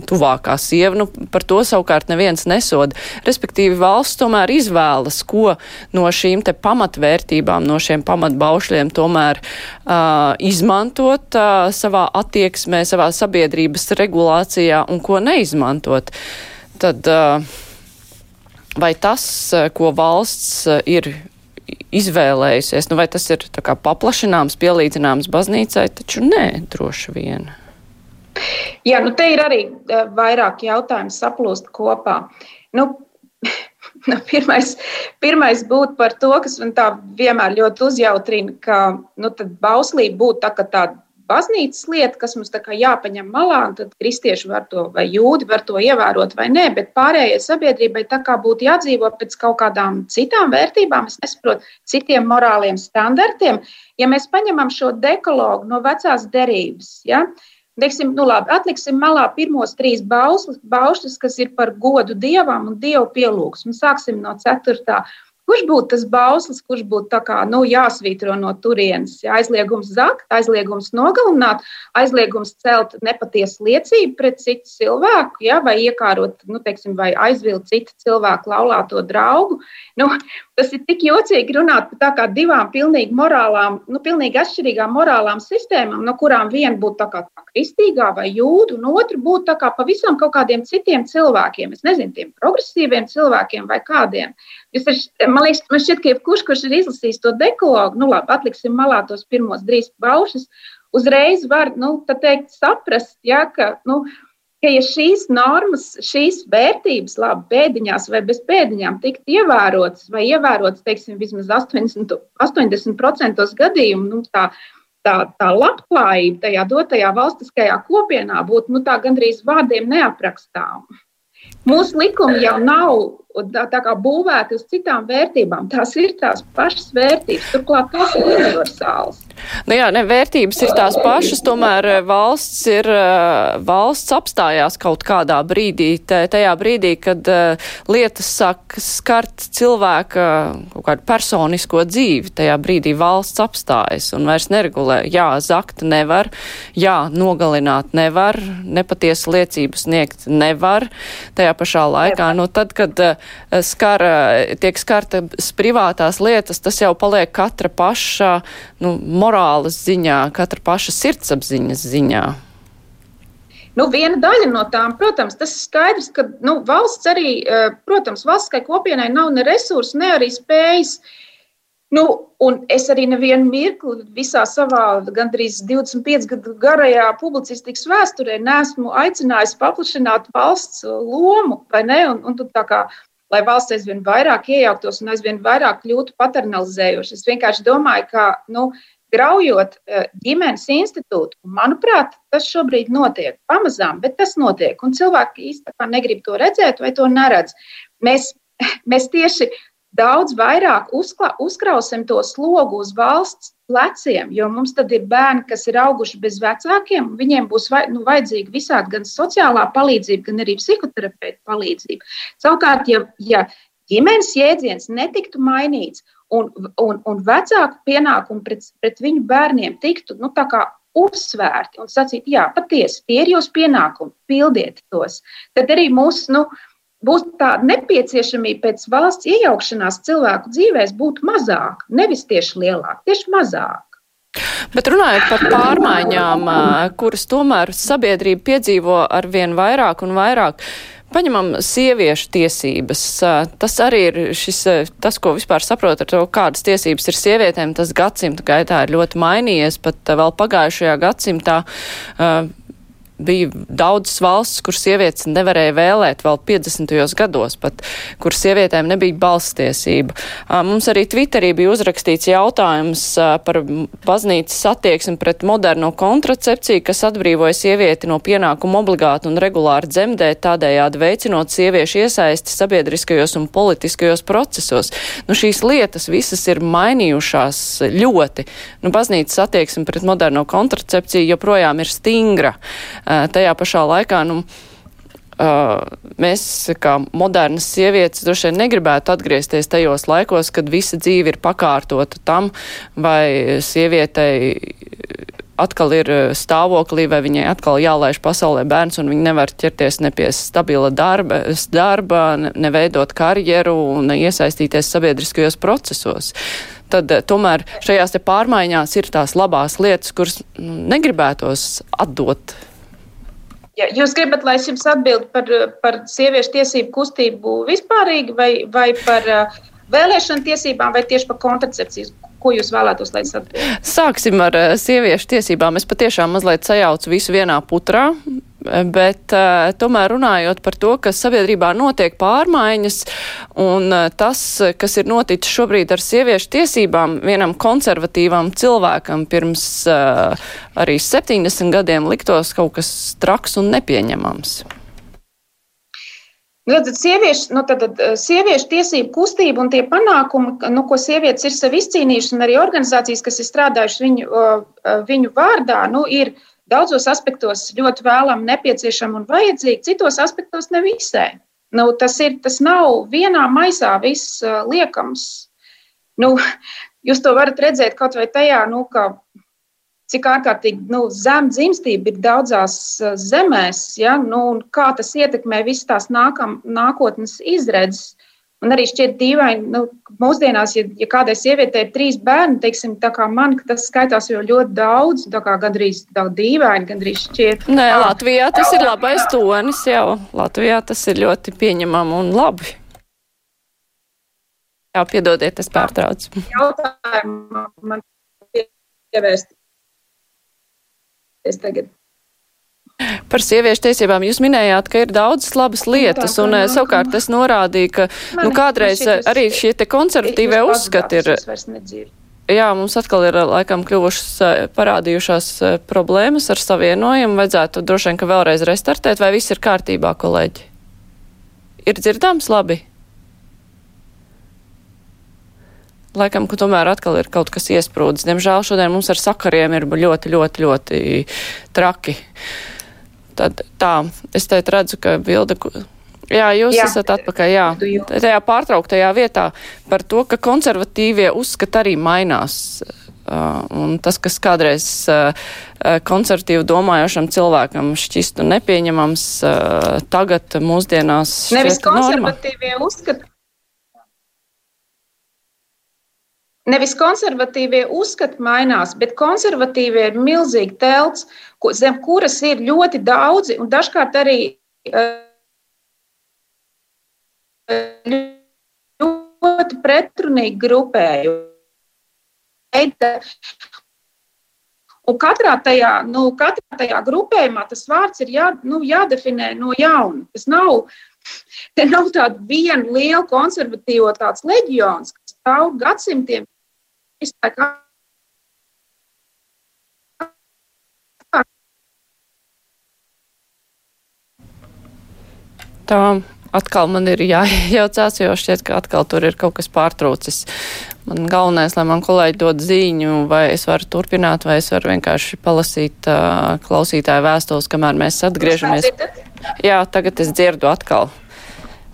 tuvākā sieva. Nu, par to savukārt neviens nesoda. Respektīvi valsts tomēr izvēlas, ko no šīm te pamatvērtībām, no šiem pamatbaušļiem tomēr uh, izmantot uh, savā attieksmē, savā sabiedrības regulācijā un ko neizmantot. Uh, tad vai tas, ko valsts ir izvēlējusies, nu vai tas ir kā, paplašināms, pielīdzināms baznīcai, taču nē, droši vien. Jā, nu te ir arī vairāk jautājumu saplūst kopā. Nu, pirmais, pirmais būtu par to, kas man tā vienmēr ļoti uzjautrina, ka nu, bauslība būtu tā, tāda baznīcas lieta, kas mums jāpaņem malā, un tad kristieši var to, vai jūdi var to ievērot vai nē, bet pārējai sabiedrībai tā kā būtu jādzīvo pēc kaut kādām citām vērtībām, es nesaprotu, citiem morāliem standartiem. Ja mēs paņemam šo dekologu no vecās derības, ja, Teiksim, nu labi, atliksim malā pirmos trīs baušļus, kas ir par godu dievam un dievu pielūgsmu. Sāksim no ceturtā. Kurš būtu tas bauslis, kurš būtu kā, nu, jāsvītro no turienes? Aizliegums zakt, aizliegums nogalināt, aizliegums celt nepatiesu liecību pret citu cilvēku, ja, vai iekārot, nu, teiksim, vai aizvilt citu cilvēku laulāto draugu. Nu, tas ir tik jocīgi runāt par tā kā divām pilnīgi morālām, nu, pilnīgi atšķirīgām morālām sistēmām, no kurām viena būtu tā kā tā kristīgā vai jūda, un otra būtu tā kā pavisam kaut kādiem citiem cilvēkiem. Es nezinu, tiem progresīviem cilvēkiem vai kādiem. Jūs man liekas, man šķiet, ka jebkurš, kurš ir izlasījis to dekologu, nu labi, atliksim malā tos pirmos drīz baušus, uzreiz var, nu, tā teikt, saprast, ja, ka, nu, ka ja šīs normas, šīs vērtības, labi, pēdiņās vai bez pēdiņām tikt ievērotas vai ievērotas, teiksim, vismaz 80%, 80 gadījumu, nu, tā, tā, tā labklājība tajā dotajā valstiskajā kopienā būtu, nu, gandrīz vārdiem neaprakstāma. Mūsu likumi jau nav tā, tā kā būvēti uz citām vērtībām. Tās ir tās pašas vērtības, turklāt tās ir universālas. Nu jā, ne, vērtības ir tās pašas, tomēr eh, valsts ir, eh, valsts apstājās kaut kādā brīdī, tajā brīdī, kad uh, lietas sāk skart cilvēka kaut kādu personisko dzīvi, tajā brīdī valsts apstājas un vairs neregulē. Jā, zakt nevar, jā, nogalināt nevar, nepatiesu liecību sniegt nevar, tajā pašā laikā, no nu, tad, kad skar, tiek skartas privātās lietas, tas jau paliek katra paša nu, morāles ziņā, katra paša sirdsapziņas ziņā. Nu, viena daļa no tām, protams, tas ir skaidrs, ka nu, valsts arī, protams, valstiskai kopienai nav ne resursu, ne arī spējas Nu, un es arī nevienu mirkli visā savā gandrīz 25 gadu garajā publicistikas vēsturē neesmu aicinājis paplašināt valsts lomu, vai ne? Un, un tā kā, lai valsts aizvien vairāk iejauktos un aizvien vairāk kļūtu paternalizējoši. Es vienkārši domāju, ka, nu, graujot eh, ģimenes institūtu, manuprāt, tas šobrīd notiek pamazām, bet tas notiek. Un cilvēki īstenībā negrib to redzēt vai to neredz. Mēs, mēs tieši daudz vairāk uzkla, uzkrausim to slogu uz valsts pleciem, jo mums tad ir bērni, kas ir auguši bez vecākiem, viņiem būs vai, nu, vajadzīga visādi gan sociālā palīdzība, gan arī psihoterapeita palīdzība. Savukārt, ja, ja ģimenes jēdziens netiktu mainīts un, un, un vecāku pienākumu pret, pret viņu bērniem tiktu nu, uzsvērti un sacīt, jā, patiesi, tie ir jūsu pienākumi, pildiet tos, tad arī mūsu. Nu, būs tā nepieciešamība pēc valsts iejaukšanās cilvēku dzīvēs būt mazāk, nevis tieši lielāk, tieši mazāk. Bet runājot par pārmaiņām, kuras tomēr sabiedrība piedzīvo ar vien vairāk un vairāk, paņemam sieviešu tiesības. Tas arī ir šis, tas, ko vispār saprot ar to, kādas tiesības ir sievietēm, tas gadsimta gaitā ir ļoti mainījies. Pat vēl pagājušajā gadsimtā bija daudzas valstis, kur sievietes nevarēja vēlēt vēl 50. gados, pat kur sievietēm nebija balstiesība. Mums arī Twitterī bija uzrakstīts jautājums par baznīcas attieksmi pret moderno kontracepciju, kas atbrīvoja sievieti no pienākumu obligāti un regulāri dzemdēt, tādējādi veicinot sieviešu iesaisti sabiedriskajos un politiskajos procesos. Nu, šīs lietas visas ir mainījušās ļoti. Nu, baznīcas attieksme pret moderno kontracepciju joprojām ir stingra tajā pašā laikā, nu, mēs, kā modernas sievietes, droši vien negribētu atgriezties tajos laikos, kad visa dzīve ir pakārtota tam, vai sievietei atkal ir stāvoklī, vai viņai atkal jālaiž pasaulē bērns, un viņa nevar ķerties ne pie stabila darba, darba neveidot karjeru un iesaistīties sabiedriskajos procesos. Tad tomēr šajās pārmaiņās ir tās labās lietas, kuras nu, negribētos atdot Ja jūs gribat, lai es jums atbildu par, par sieviešu tiesību kustību vispārīgi, vai, vai par uh, vēlēšanu tiesībām, vai tieši par kontracepciju? Ko jūs vēlētos, lai es atbildētu? Sāksim ar uh, sieviešu tiesībām. Es patiešām mazliet sajaucu visu vienā putrā bet uh, tomēr runājot par to, ka sabiedrībā notiek pārmaiņas, un uh, tas, kas ir noticis šobrīd ar sieviešu tiesībām, vienam konservatīvam cilvēkam pirms uh, arī 70 gadiem liktos kaut kas traks un nepieņemams. Nu, tad sieviešu, nu, tad, sieviešu tiesību kustība un tie panākumi, nu, ko sievietes ir sev izcīnījušas, un arī organizācijas, kas ir strādājušas viņu, viņu vārdā, nu, ir daudzos aspektos ļoti vēlami, nepieciešami un vajadzīgi, citos aspektos nevisai. Nu, tas, ir, tas nav vienā maisā viss uh, liekams. Nu, jūs to varat redzēt kaut vai tajā, nu, ka, cik ārkārtīgi nu, zem dzimstība ir daudzās uh, zemēs, ja? nu, un kā tas ietekmē visas tās nākam, nākotnes izredzes. Man arī šķiet dīvaini, nu, mūsdienās, ja, ja kādai sievietei ir trīs bērni, teiksim, tā kā man, tas skaitās jau ļoti daudz, tā kā gandrīz daudz dīvaini, gandrīz šķiet. Nē, Latvijā tas ir labais tonis jau. Latvijā tas ir ļoti pieņemam un labi. Jā, piedodiet, es pārtraucu. Jautājumu man pievērst. Es tagad Par sieviešu tiesībām jūs minējāt, ka ir daudzas labas nu lietas, un eh, savukārt es norādīju, ka nu, kādreiz arī šie te konservatīvie uzskati ir. Jā, mums atkal ir laikam kļuvušas eh, parādījušās eh, problēmas ar savienojumu. Vajadzētu droši vien, ka vēlreiz restartēt, vai viss ir kārtībā, kolēģi? Ir dzirdams labi? Laikam, ka tomēr atkal ir kaut kas iesprūdis. Diemžēl šodien mums ar sakariem ir ļoti, ļoti, ļoti traki. Tad tā, es teit redzu, ka bilde. Jā, jūs jā. esat atpakaļ, jā. Tajā pārtrauktajā vietā par to, ka konservatīvie uzskati arī mainās Un tas, kas kādreiz konservatīvi domājošam cilvēkam šķistu nepieņemams, tagad mūsdienās. Nevis konservatīvie uzskata. Nevis konservatīvie uzskati mainās, bet konservatīvie ir milzīgi telts, zem kuras ir ļoti daudzi un dažkārt arī ļoti pretrunīgi grupējumi. Un katrā tajā, nu, katrā tajā grupējumā tas vārds ir jā, nu, jādefinē no jauna. Tas nav, nav tāda viena liela konservatīva tāds leģions, kas stāv gadsimtiem. Tā atkal man ir jājaucās, jo šķiet, ka atkal tur ir kaut kas pārtrūcis. Man galvenais, lai man kolēģi dod ziņu, vai es varu turpināt, vai es varu vienkārši palasīt uh, klausītāju vēstules, kamēr mēs atgriežamies. Jā, tagad es dzirdu atkal.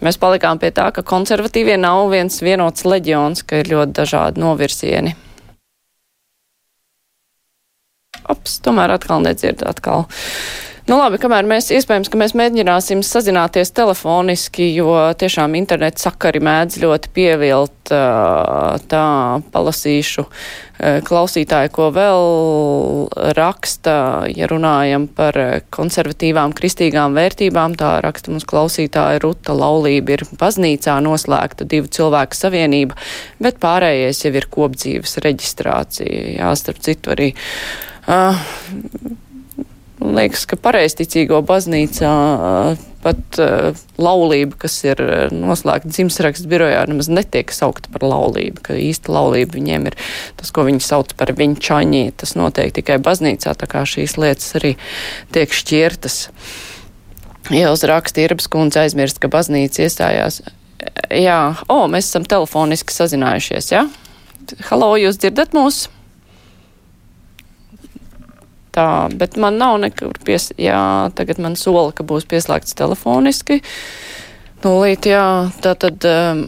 Mēs palikām pie tā, ka konservatīvie nav viens vienots leģions, ka ir ļoti dažādi novirsieni. Ops, tomēr atkal nedzirdu atkal. Nu labi, kamēr mēs iespējams, ka mēs mēģināsim sazināties telefoniski, jo tiešām interneta sakari mēdz ļoti pievilt tā palasīšu klausītāju, ko vēl raksta, ja runājam par konservatīvām kristīgām vērtībām, tā raksta mums klausītāja Ruta Laulība ir baznīcā noslēgta divu cilvēku savienība, bet pārējais jau ir kopdzīves reģistrācija. Jā, starp citu arī. Uh, Man liekas, ka pareizticīgo baznīcā pat uh, laulība, kas ir noslēgta dzimstrakstu birojā, nemaz netiek saukta par laulību, ka īsta laulība viņiem ir tas, ko viņi sauc par viņčaņī. Tas notiek tikai baznīcā, tā kā šīs lietas arī tiek šķirtas. Ja uzraksta Irbas kundze aizmirst, ka baznīca iestājās. Jā, o, mēs esam telefoniski sazinājušies, jā? Ja? Halo, jūs dzirdat mūs? Tā, bet man nav nekur pies, jā, tagad man sola, ka būs pieslēgts telefoniski. Nulīt, jā, tā tad, um,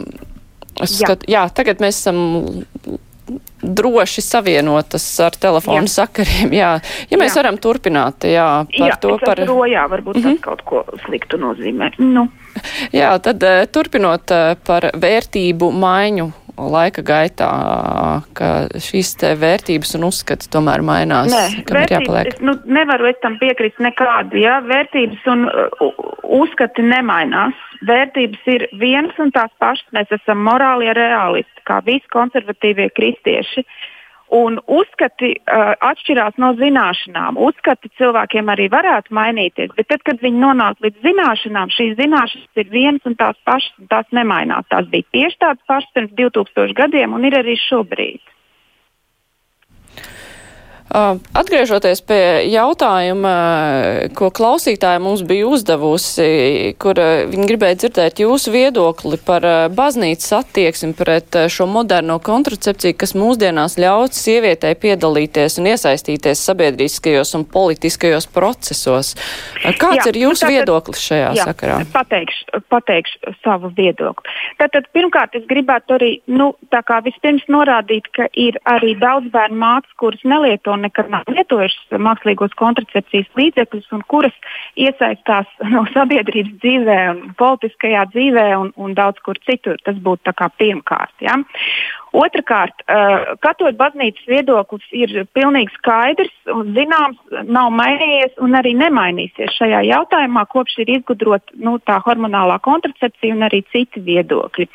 es jā. skat, jā, tagad mēs esam droši savienotas ar telefonu jā. sakariem, jā. Ja mēs jā. varam turpināt, jā, par jā, to par. Rojā, varbūt mm -hmm. tas kaut ko sliktu nozīmē. Nu. Jā, tad uh, turpinot uh, par vērtību maiņu laika gaitā, ka šīs vērtības un uzskati tomēr mainās? Nē, vērtības, es, nu, nevaru es tam piekrist nekādu, ja vērtības un uh, uzskati nemainās. Vērtības ir vienas un tās pašas, mēs esam morālie realisti, kā visi konservatīvie kristieši. Uh, Un uzskati uh, atšķirās no zināšanām. Uzskati cilvēkiem arī varētu mainīties, bet tad, kad viņi nonāk līdz zināšanām, šīs zināšanas ir vienas un tās pašas, un tās nemainās. Tās bija tieši tādas pašas pirms 2000 gadiem un ir arī šobrīd. Atgriežoties pie jautājuma, ko klausītāja mums bija uzdevusi, kur viņi gribēja dzirdēt jūsu viedokli par baznīcas attieksmi pret šo moderno kontracepciju, kas mūsdienās ļauj sievietei piedalīties un iesaistīties sabiedriskajos un politiskajos procesos. Kāds jā, ir jūsu tātad, viedoklis šajā jā, sakarā? Pateikšu, pateikšu savu viedokli. Tātad, pirmkārt, es gribētu arī, nu, vispirms norādīt, ka ir arī daudz bērnu mātes, kuras nelieto nekad nav lietojušas mākslīgos kontracepcijas līdzekļus un kuras iesaistās no sabiedrības dzīvē, politiskajā dzīvē un, un daudz kur citur. Tas būtu pirmkārt. Ja? Otrakārt, uh, katoļu baznīcas viedoklis ir pilnīgi skaidrs un zināms, nav mainījies un arī nemainīsies šajā jautājumā, kopš ir izgudrota nu, tā hormonālā kontracepcija un arī citi viedokļi.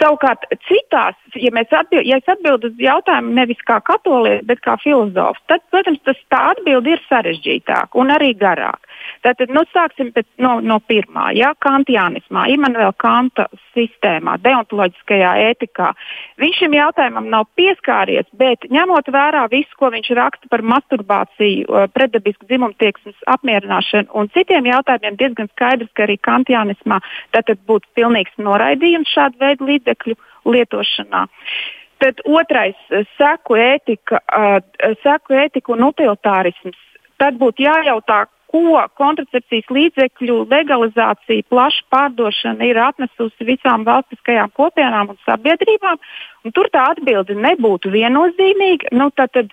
Savukārt, citās, ja, atbild, ja es atbildu uz jautājumu nevis kā katolietis, bet kā filozofs, tad, protams, tas tā atbilde ir sarežģītāka un arī garāka. Tātad, nu, sāksim pēc, no, no pirmā. Jā, kantiānismā, Immanuela Kanta sistēmā, deontoloģiskajā ētikā. Viņš šim jautājumam nav pieskāries, bet ņemot vērā visu, ko viņš raksta par masturbāciju, pretdabisku dzimumtieksmes apmierināšanu un citiem jautājumiem, diezgan skaidrs, ka arī kantiānismā tātad būtu pilnīgs noraidījums šādu veidu līdzekļu lietošanā. Tad otrais - seku ētika, seku ētika un utilitārisms tad būtu jājautā, ko kontracepcijas līdzekļu legalizācija, plaša pārdošana ir atnesusi visām valstiskajām kopienām un sabiedrībām. Un tur tā atbilde nebūtu viennozīmīga. Nu, tad, tad,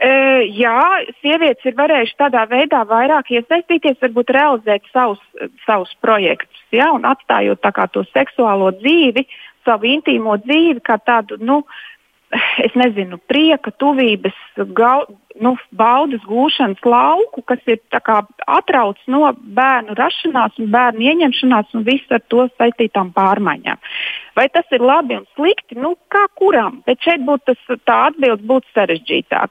Uh, jā, sievietes ir varējušas tādā veidā vairāk iesaistīties, varbūt realizēt savus, savus projektus, ja, un atstājot to seksuālo dzīvi, savu intīmo dzīvi kā tādu, nu, es nezinu, prieka, tuvības, gau, nu, baudas gūšanas lauku, kas ir atrauts no bērnu rašanās un bērnu ieņemšanās un visu ar to saistītām pārmaiņām. Vai tas ir labi un slikti? Nu, kā kuram? Bet šeit būtu tas, tā atbilde būtu sarežģītāka.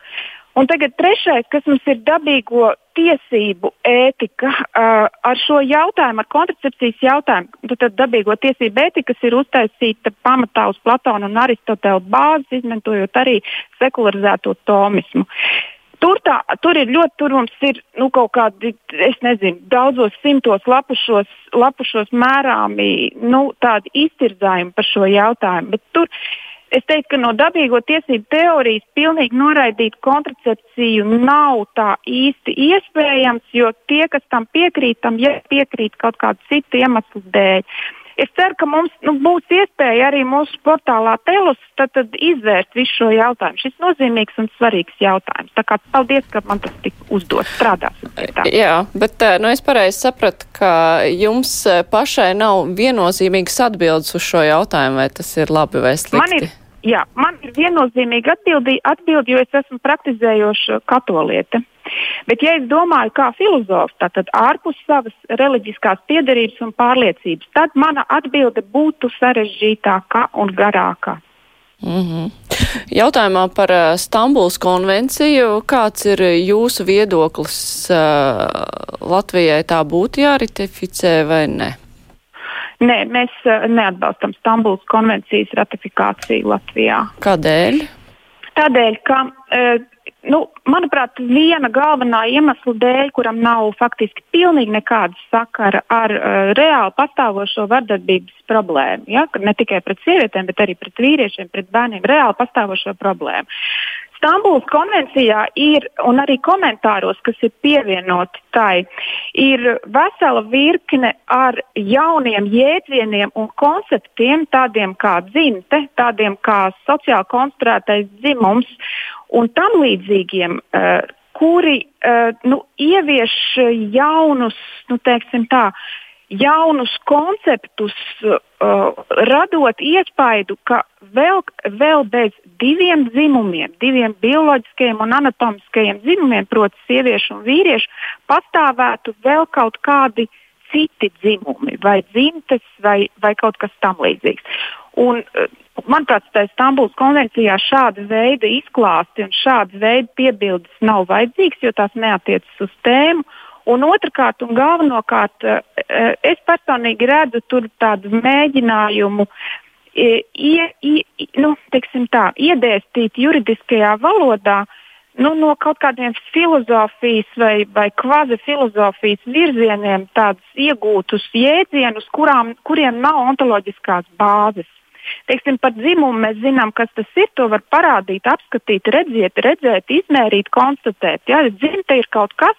Un tagad trešais, kas mums ir dabīgo tiesību ētika uh, ar šo jautājumu, ar kontracepcijas jautājumu, tad, dabīgo tiesību ētika, ir uztaisīta pamatā uz Platona un Aristotela bāzes, izmantojot arī sekularizēto tomismu. Tur, tā, tur ir ļoti, tur mums ir nu, kaut kādi, es nezinu, daudzos simtos lapušos, lapušos mērāmi nu, tādi iztirzājumi par šo jautājumu. Bet tur Es teiktu, ka no dabīgo tiesību teorijas pilnīgi noraidīt kontracepciju nav tā īsti iespējams, jo tie, kas tam piekrīt, tam piekrīt kaut kādu citu iemeslu dēļ. Es ceru, ka mums nu, būs iespēja arī mūsu portālā Telus tad, tad izvērst visu šo jautājumu. Šis nozīmīgs un svarīgs jautājums. Tā kā paldies, ka man tas tika uzdots. Tā. Jā, bet nu, es pareizi sapratu, ka jums pašai nav viennozīmīgas atbildes uz šo jautājumu, vai tas ir labi vai slikti. Man ir, jā, man ir viennozīmīga atbildi, atbildi, jo es esmu praktizējoša katoliete. Bet, ja es domāju kā filozofs, tad ārpus savas reliģiskās piedarības un pārliecības, tad mana atbilde būtu sarežģītāka un garāka. Mm -hmm. Jautājumā par uh, Stambuls konvenciju, kāds ir jūsu viedoklis uh, Latvijai tā būtu jāratificē vai ne? Nē, mēs neatbalstam Stambuls konvencijas ratifikāciju Latvijā. Kādēļ? Tādēļ, ka nu, manuprāt, viena galvenā iemesla dēļ, kuram nav faktiski pilnīgi nekāda sakara ar uh, reāli pastāvošo vardarbības problēmu. Ja? Ne tikai pret sievietēm, bet arī pret vīriešiem, pret bērniem, reāli pastāvošo problēmu. Stambuls konvencijā ir, un arī komentāros, kas ir pievienoti tai, ir vesela virkne ar jauniem jēdzieniem un konceptiem, tādiem kā dzimte, tādiem kā sociāli konstruētais dzimums un tam līdzīgiem, uh, kuri uh, nu, ievieš jaunus, nu, teiksim tā, jaunus konceptus, uh, radot iespaidu, ka vēl, vēl bez diviem dzimumiem, diviem bioloģiskiem un anatomiskajiem dzimumiem, proti, sieviešu un vīriešu, pastāvētu vēl kaut kādi citi dzimumi, vai dzimtes, vai, vai kaut kas tamlīdzīgs. Un, Manuprāt, tā Stambuls konvencijā šāda veida izklāsti un šāda veida piebildes nav vajadzīgs, jo tās neatiecas uz tēmu. Un otrkārt, un galvenokārt, eh, eh, es personīgi redzu tur tādu mēģinājumu eh, ie, ie, nu, tā, iedēstīt juridiskajā valodā nu, no kaut kādiem filozofijas vai, vai kvazi filozofijas virzieniem tādus iegūtus jēdzienus, kurām, kuriem nav ontoloģiskās bāzes. Teiksim, par dzimumu mēs zinām, kas tas ir. To var parādīt, apskatīt, redzēt, redzēt izmērīt, konstatēt. Ja? Dzimta ir kaut kas,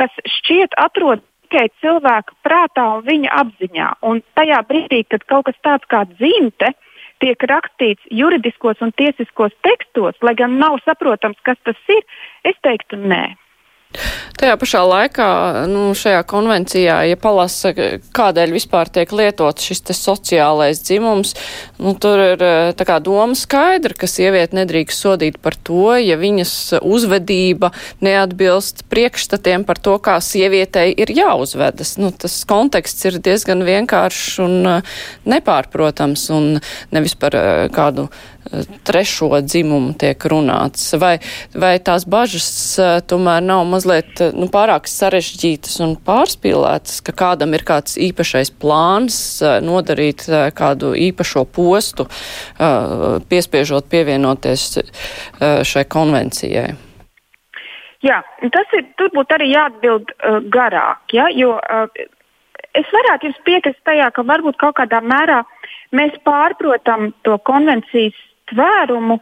kas šķiet atrodas tikai cilvēka prātā un viņa apziņā. Un tajā brīdī, kad kaut kas tāds kā dzimte tiek rakstīts juridiskos un tiesiskos tekstos, lai gan nav saprotams, kas tas ir, es teiktu nē. Tajā pašā laikā, nu, šajā konvencijā, ja palasa, kādēļ vispār tiek lietots šis sociālais dzimums, nu, tur ir tā kā doma skaidra, ka sieviete nedrīkst sodīt par to, ja viņas uzvedība neatbilst priekšstatiem par to, kā sievietei ir jāuzvedas. Nu, tas konteksts ir diezgan vienkāršs un nepārprotams un nevis par kādu trešo dzimumu tiek runāts. Vai, vai tās bažas tomēr nav mazliet nu, pārāk sarežģītas un pārspīlētas, ka kādam ir kāds īpašais plāns nodarīt kādu īpašo postu, piespiežot pievienoties šai konvencijai? Jā, tas ir, tur būtu arī jāatbild uh, garāk, ja, jo uh, es varētu jums piekrist tajā, ka varbūt kaut kādā mērā mēs pārprotam to konvencijas tvērumu.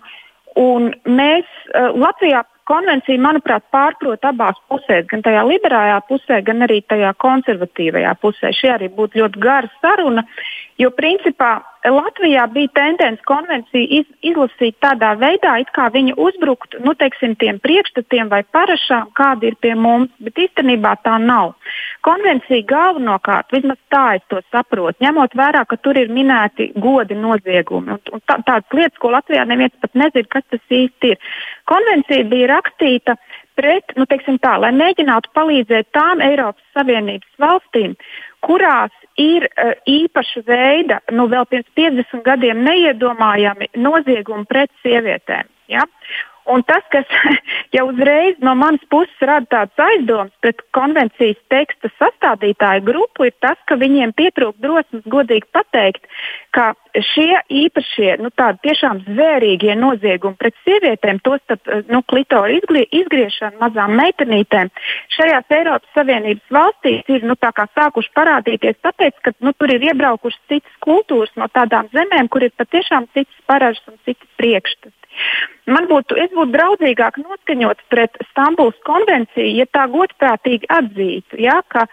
Mēs uh, Latvijā konvencija, manuprāt, pārprot abās pusēs, gan tajā liberālajā pusē, gan arī tajā konservatīvajā pusē. Šī arī būtu ļoti gara saruna, jo principā Latvijā bija tendence konvenciju iz, izlasīt tādā veidā, it kā viņa uzbruktu nu, teiksim, tiem priekšstatiem vai parašām, kādi ir pie mums, bet īstenībā tā nav. Konvencija galvenokārt, vismaz tā es to saprotu, ņemot vērā, ka tur ir minēti godi noziegumi un, un tā, tādas lietas, ko Latvijā neviens pat nezina, kas tas īsti ir. Konvencija bija rakstīta pret, nu, teiksim tā, lai mēģinātu palīdzēt tām Eiropas Savienības valstīm, kurās ir uh, īpaša veida, nu vēl pirms 50 gadiem neiedomājami noziegumi pret sievietēm. Ja? Un tas, kas jau uzreiz no manas puses rada tādas aizdomas pret konvencijas teksta sastādītāju grupu, ir tas, ka viņiem pietrūkst drosmes godīgi pateikt, ka šie īpašie, nu, tādi tiešām zvērīgie noziegumi pret sievietēm, tostarp nu, klitoru izgriešanu mazām meitenītēm, šajās Eiropas Savienības valstīs ir nu, sākuši parādīties, tāpēc, ka nu, tur ir iebraukušas citas kultūras no tādām zemēm, kur ir patiešām citas paražas un citas priekšstats. Man būtu, es būtu draudzīgāk noskaņots pret Stambulas konvenciju, ja tā godprātīgi atzītu, ja, ka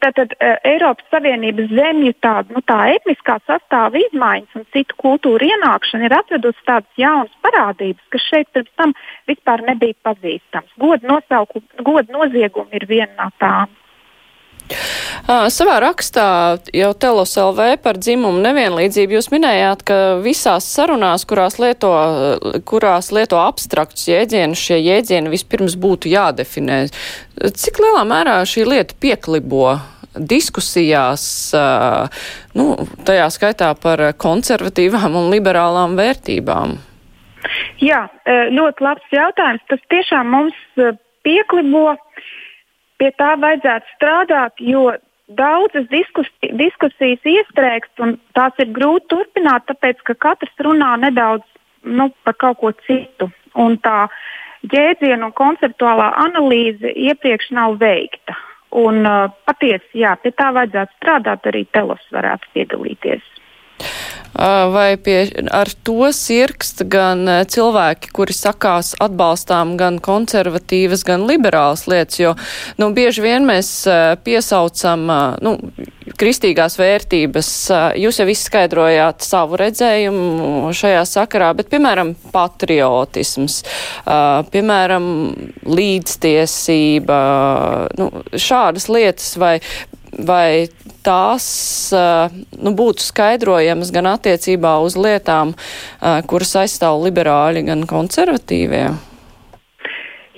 tātad uh, Eiropas Savienības zemju tā, nu, tā etniskā sastāva izmaiņas un citu kultūru ienākšana ir atvedusi tādas jaunas parādības, kas šeit pirms tam vispār nebija pazīstams. Godu god noziegumi ir viena no tām. Savā rakstā jau Telos LV par dzimumu nevienlīdzību jūs minējāt, ka visās sarunās, kurās lieto, kurās lieto abstraktus jēdzienus, šie jēdzieni vispirms būtu jādefinē. Cik lielā mērā šī lieta pieklibo diskusijās, nu, tajā skaitā par konservatīvām un liberālām vērtībām? Jā, ļoti labs jautājums. Tas tiešām mums pieklibo. Pie tā vajadzētu strādāt, jo daudzas diskusijas, diskusijas iestrēgst, un tās ir grūti turpināt, tāpēc ka katrs runā nedaudz nu, par kaut ko citu. Un tā jēdzienu un konceptuālā analīze iepriekš nav veikta. Un, uh, patiesi, jā, pie tā vajadzētu strādāt, arī telos varētu piedalīties. Vai pie, ar to sirkst gan cilvēki, kuri sakās atbalstām gan konservatīvas, gan liberālas lietas, jo, nu, bieži vien mēs piesaucam, nu, kristīgās vērtības. Jūs jau izskaidrojāt savu redzējumu šajā sakarā, bet, piemēram, patriotisms, piemēram, līdztiesība, nu, šādas lietas vai vai tās nu, būtu skaidrojamas gan attiecībā uz lietām, kuras aizstāv liberāļi, gan konservatīvie?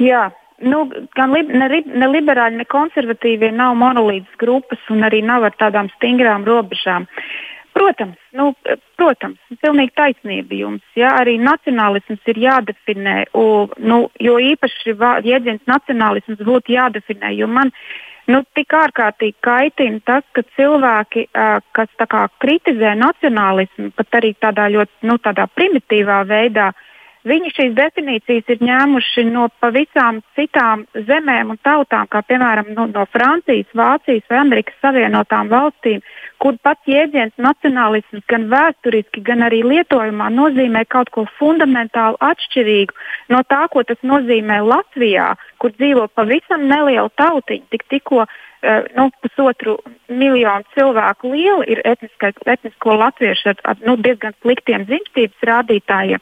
Jā. Nu, gan li, ne, ne liberāļi, ne konservatīvie nav monolītas grupas un arī nav ar tādām stingrām robežām. Protams, nu, protams, pilnīgi taisnība jums. Ja, arī nacionālisms ir jādefinē, u, nu, jo īpaši jēdziens nacionālisms būtu jādefinē, man Nu, tik ārkārtīgi kaitina tas, ka cilvēki, uh, kas kā, kritizē nacionālismu, pat arī tādā ļoti nu, tādā primitīvā veidā, viņi šīs definīcijas ir ņēmuši no pavisam citām zemēm un tautām, kā piemēram nu, no Francijas, Vācijas vai Amerikas Savienotām valstīm, kur pat jēdziens nacionālisms gan vēsturiski, gan arī lietojumā nozīmē kaut ko fundamentāli atšķirīgu no tā, ko tas nozīmē Latvijā, kur dzīvo pavisam neliela tautiņa, tik tikko uh, nu, pusotru miljonu cilvēku liela ir etnisko latviešu ar, ar nu, diezgan sliktiem dzimstības rādītājiem.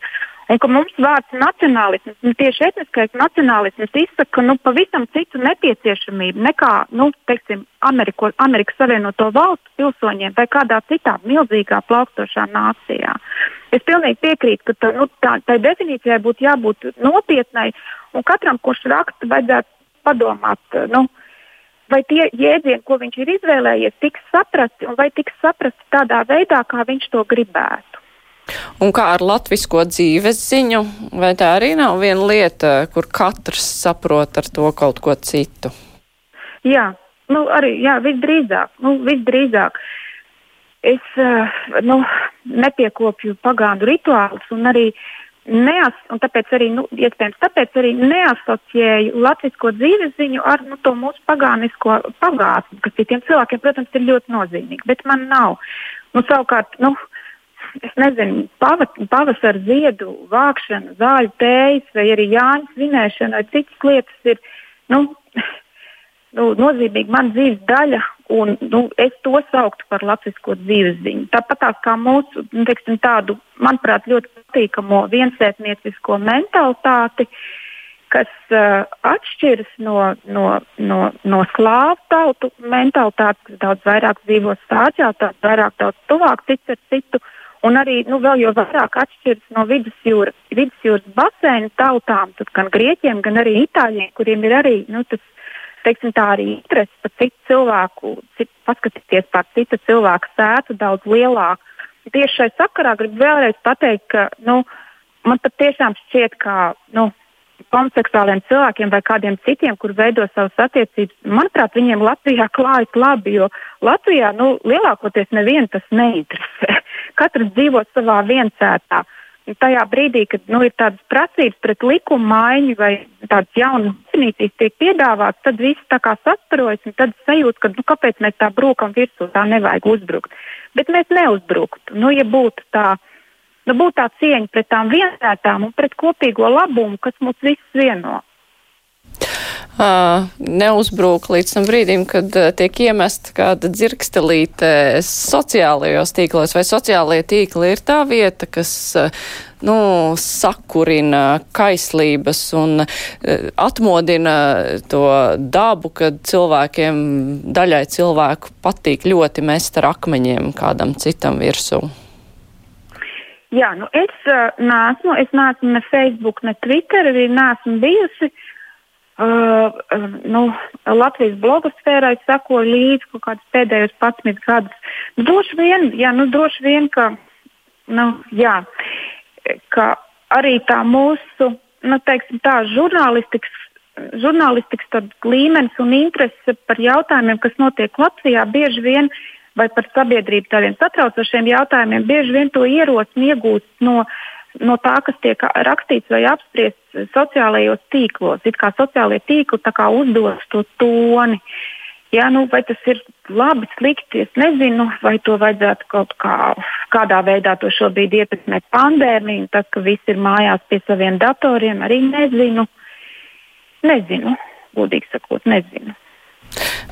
Un ka mums vārds nacionālisms, nu, tieši etniskais nacionālisms izsaka nu, pavisam citu nepieciešamību nekā, nu, teiksim, Ameriko, Amerikas Savienoto Valstu pilsoņiem vai kādā citā milzīgā plaukstošā nācijā. Es pilnīgi piekrītu, ka tā, nu, tā, tai definīcijai būtu jābūt nopietnai, un katram, kurš raksta, vajadzētu padomāt, nu, vai tie jēdzieni, ko viņš ir izvēlējies, tiks saprasti un vai tiks saprasti tādā veidā, kā viņš to gribētu. Un kā ar latvisko dzīves ziņu, vai tā arī nav viena lieta, kur katrs saprot ar to kaut ko citu? Jā, nu arī, jā, visdrīzāk, nu, visdrīzāk. Es uh, nu, nepiekopju pagānu rituālus un arī neas, un tāpēc arī, nu, iespējams, tāpēc arī neasociēju latvisko dzīves ziņu ar nu, to mūsu pagānisko pagātni, kas citiem cilvēkiem, protams, ir ļoti nozīmīgi, bet man nav. Nu, savukārt, nu, es nezinu, pavasara ziedu vākšana, zāļu tējas vai arī Jāņa svinēšana vai citas lietas ir nu, nu, nozīmīga mana dzīves daļa, un nu, es to sauktu par latviešu dzīves ziņu. Tāpat kā mūsu, nu, teiksim, tādu, manuprāt, ļoti patīkamo viensētniecisko mentalitāti, kas uh, atšķiras no, no, no, no slāvu tautu mentalitātes, kas daudz vairāk dzīvo stācijā, daudz vairāk, daudz tuvāk cits ar citu. Un arī nu, vēl jau vairāk atšķiras no vidusjūras, vidusjūras basēna tautām, gan grieķiem, gan arī itāļiem, kuriem ir arī nu, tas teiksim, tā arī interese par citu cilvēku, cit, paskatīties par citu cilvēku sētu daudz lielāku. Tieši šai sakarā gribu vēlreiz pateikt, ka nu, man patiešām šķiet, ka nu, homoseksuāliem cilvēkiem vai kādiem citiem, kur veido savas attiecības, manuprāt, viņiem Latvijā klājas labi, jo Latvijā nu, lielākoties nevienu tas neinteresē. Katrs dzīvo savā viensētā. Uh, tajā brīdī, kad nu, ir tādas prasības pret likumu maiņu vai tādas jaunas definīcijas tiek piedāvātas, tad viss tā kā sasparojas un tad sajūt, ka nu, kāpēc mēs tā brūkam virsū, tā nevajag uzbrukt. Bet mēs neuzbruktu. Nu, ja būtu tā, nu, būtu tā cieņa pret tām vienotām un pret kopīgo labumu, kas mūs visus vieno uh, neuzbrūk līdz tam brīdim, kad uh, tiek iemesta kāda dzirkstelīte sociālajos tīklos, vai sociālajie tīkli ir tā vieta, kas uh, nu, sakurina kaislības un atmodina to dabu, kad cilvēkiem, daļai cilvēku patīk ļoti mest ar akmeņiem kādam citam virsū. Jā, nu es uh, neesmu, es neesmu ne Facebook, ne Twitter, arī neesmu bijusi. Uh, Uh, nu, Latvijas blogosfērai sekoju līdzi kaut kādus pēdējos 11 gadus. Nu, droši vien, jā, nu, droši vien ka, nu, jā, ka arī tā mūsu nu, teiksim, tā, žurnālistikas, žurnālistikas līmenis un interese par jautājumiem, kas notiek Latvijā, bieži vien vai par sabiedrību tādiem satraucošiem jautājumiem, bieži vien to ierosina iegūst no no tā, kas tiek rakstīts vai apspriests sociālajos tīklos. It kā sociālajie tīkli uzdos to toni. Jā, nu, vai tas ir labi, slikti, es nezinu, vai to vajadzētu kaut kā, kādā veidā to šobrīd ietekmēt pandēmija, tas, ka visi ir mājās pie saviem datoriem, arī nezinu. Nezinu, godīgi sakot, nezinu.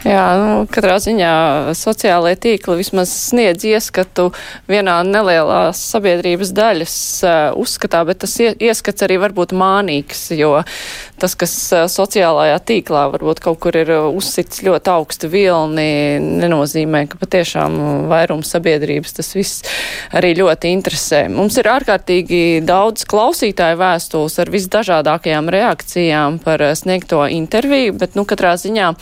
Jā, nu, katrā ziņā sociālajie tīkli vismaz sniedz ieskatu vienā nelielā sabiedrības daļas uh, uzskatā, bet tas ieskats arī var būt mānīgs, jo tas, kas sociālajā tīklā varbūt kaut kur ir uzsits ļoti augstu vilni, nenozīmē, ka patiešām vairums sabiedrības tas viss arī ļoti interesē. Mums ir ārkārtīgi daudz klausītāju vēstules ar visdažādākajām reakcijām par sniegto interviju, bet, nu, katrā ziņā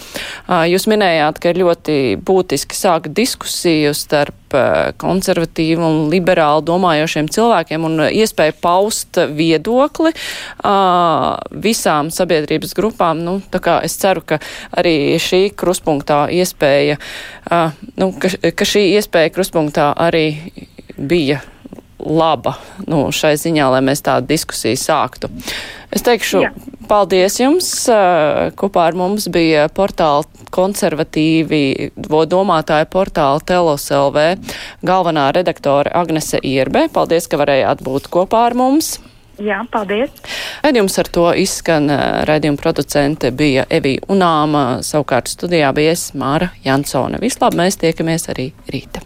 jūs minējāt, ka ir ļoti būtiski sākt diskusiju starp eh, konservatīvu un liberāli domājošiem cilvēkiem un iespēju paust viedokli visām sabiedrības grupām. Nu, tā kā es ceru, ka arī šī kruspunktā iespēja, nu, ka, ka šī iespēja kruspunktā arī bija laba nu, šai ziņā, lai mēs tādu diskusiju sāktu. Es teikšu, Jā. paldies jums. Kopā ar mums bija portāla konservatīvi domātāja portāla Telos LV galvenā redaktore Agnese Ierbe. Paldies, ka varējāt būt kopā ar mums. Jā, paldies. Redījums ar to izskan. Redījuma producente bija Evija Unāma, savukārt studijā bija es Māra Jansone. Vislab, mēs tiekamies arī rīta.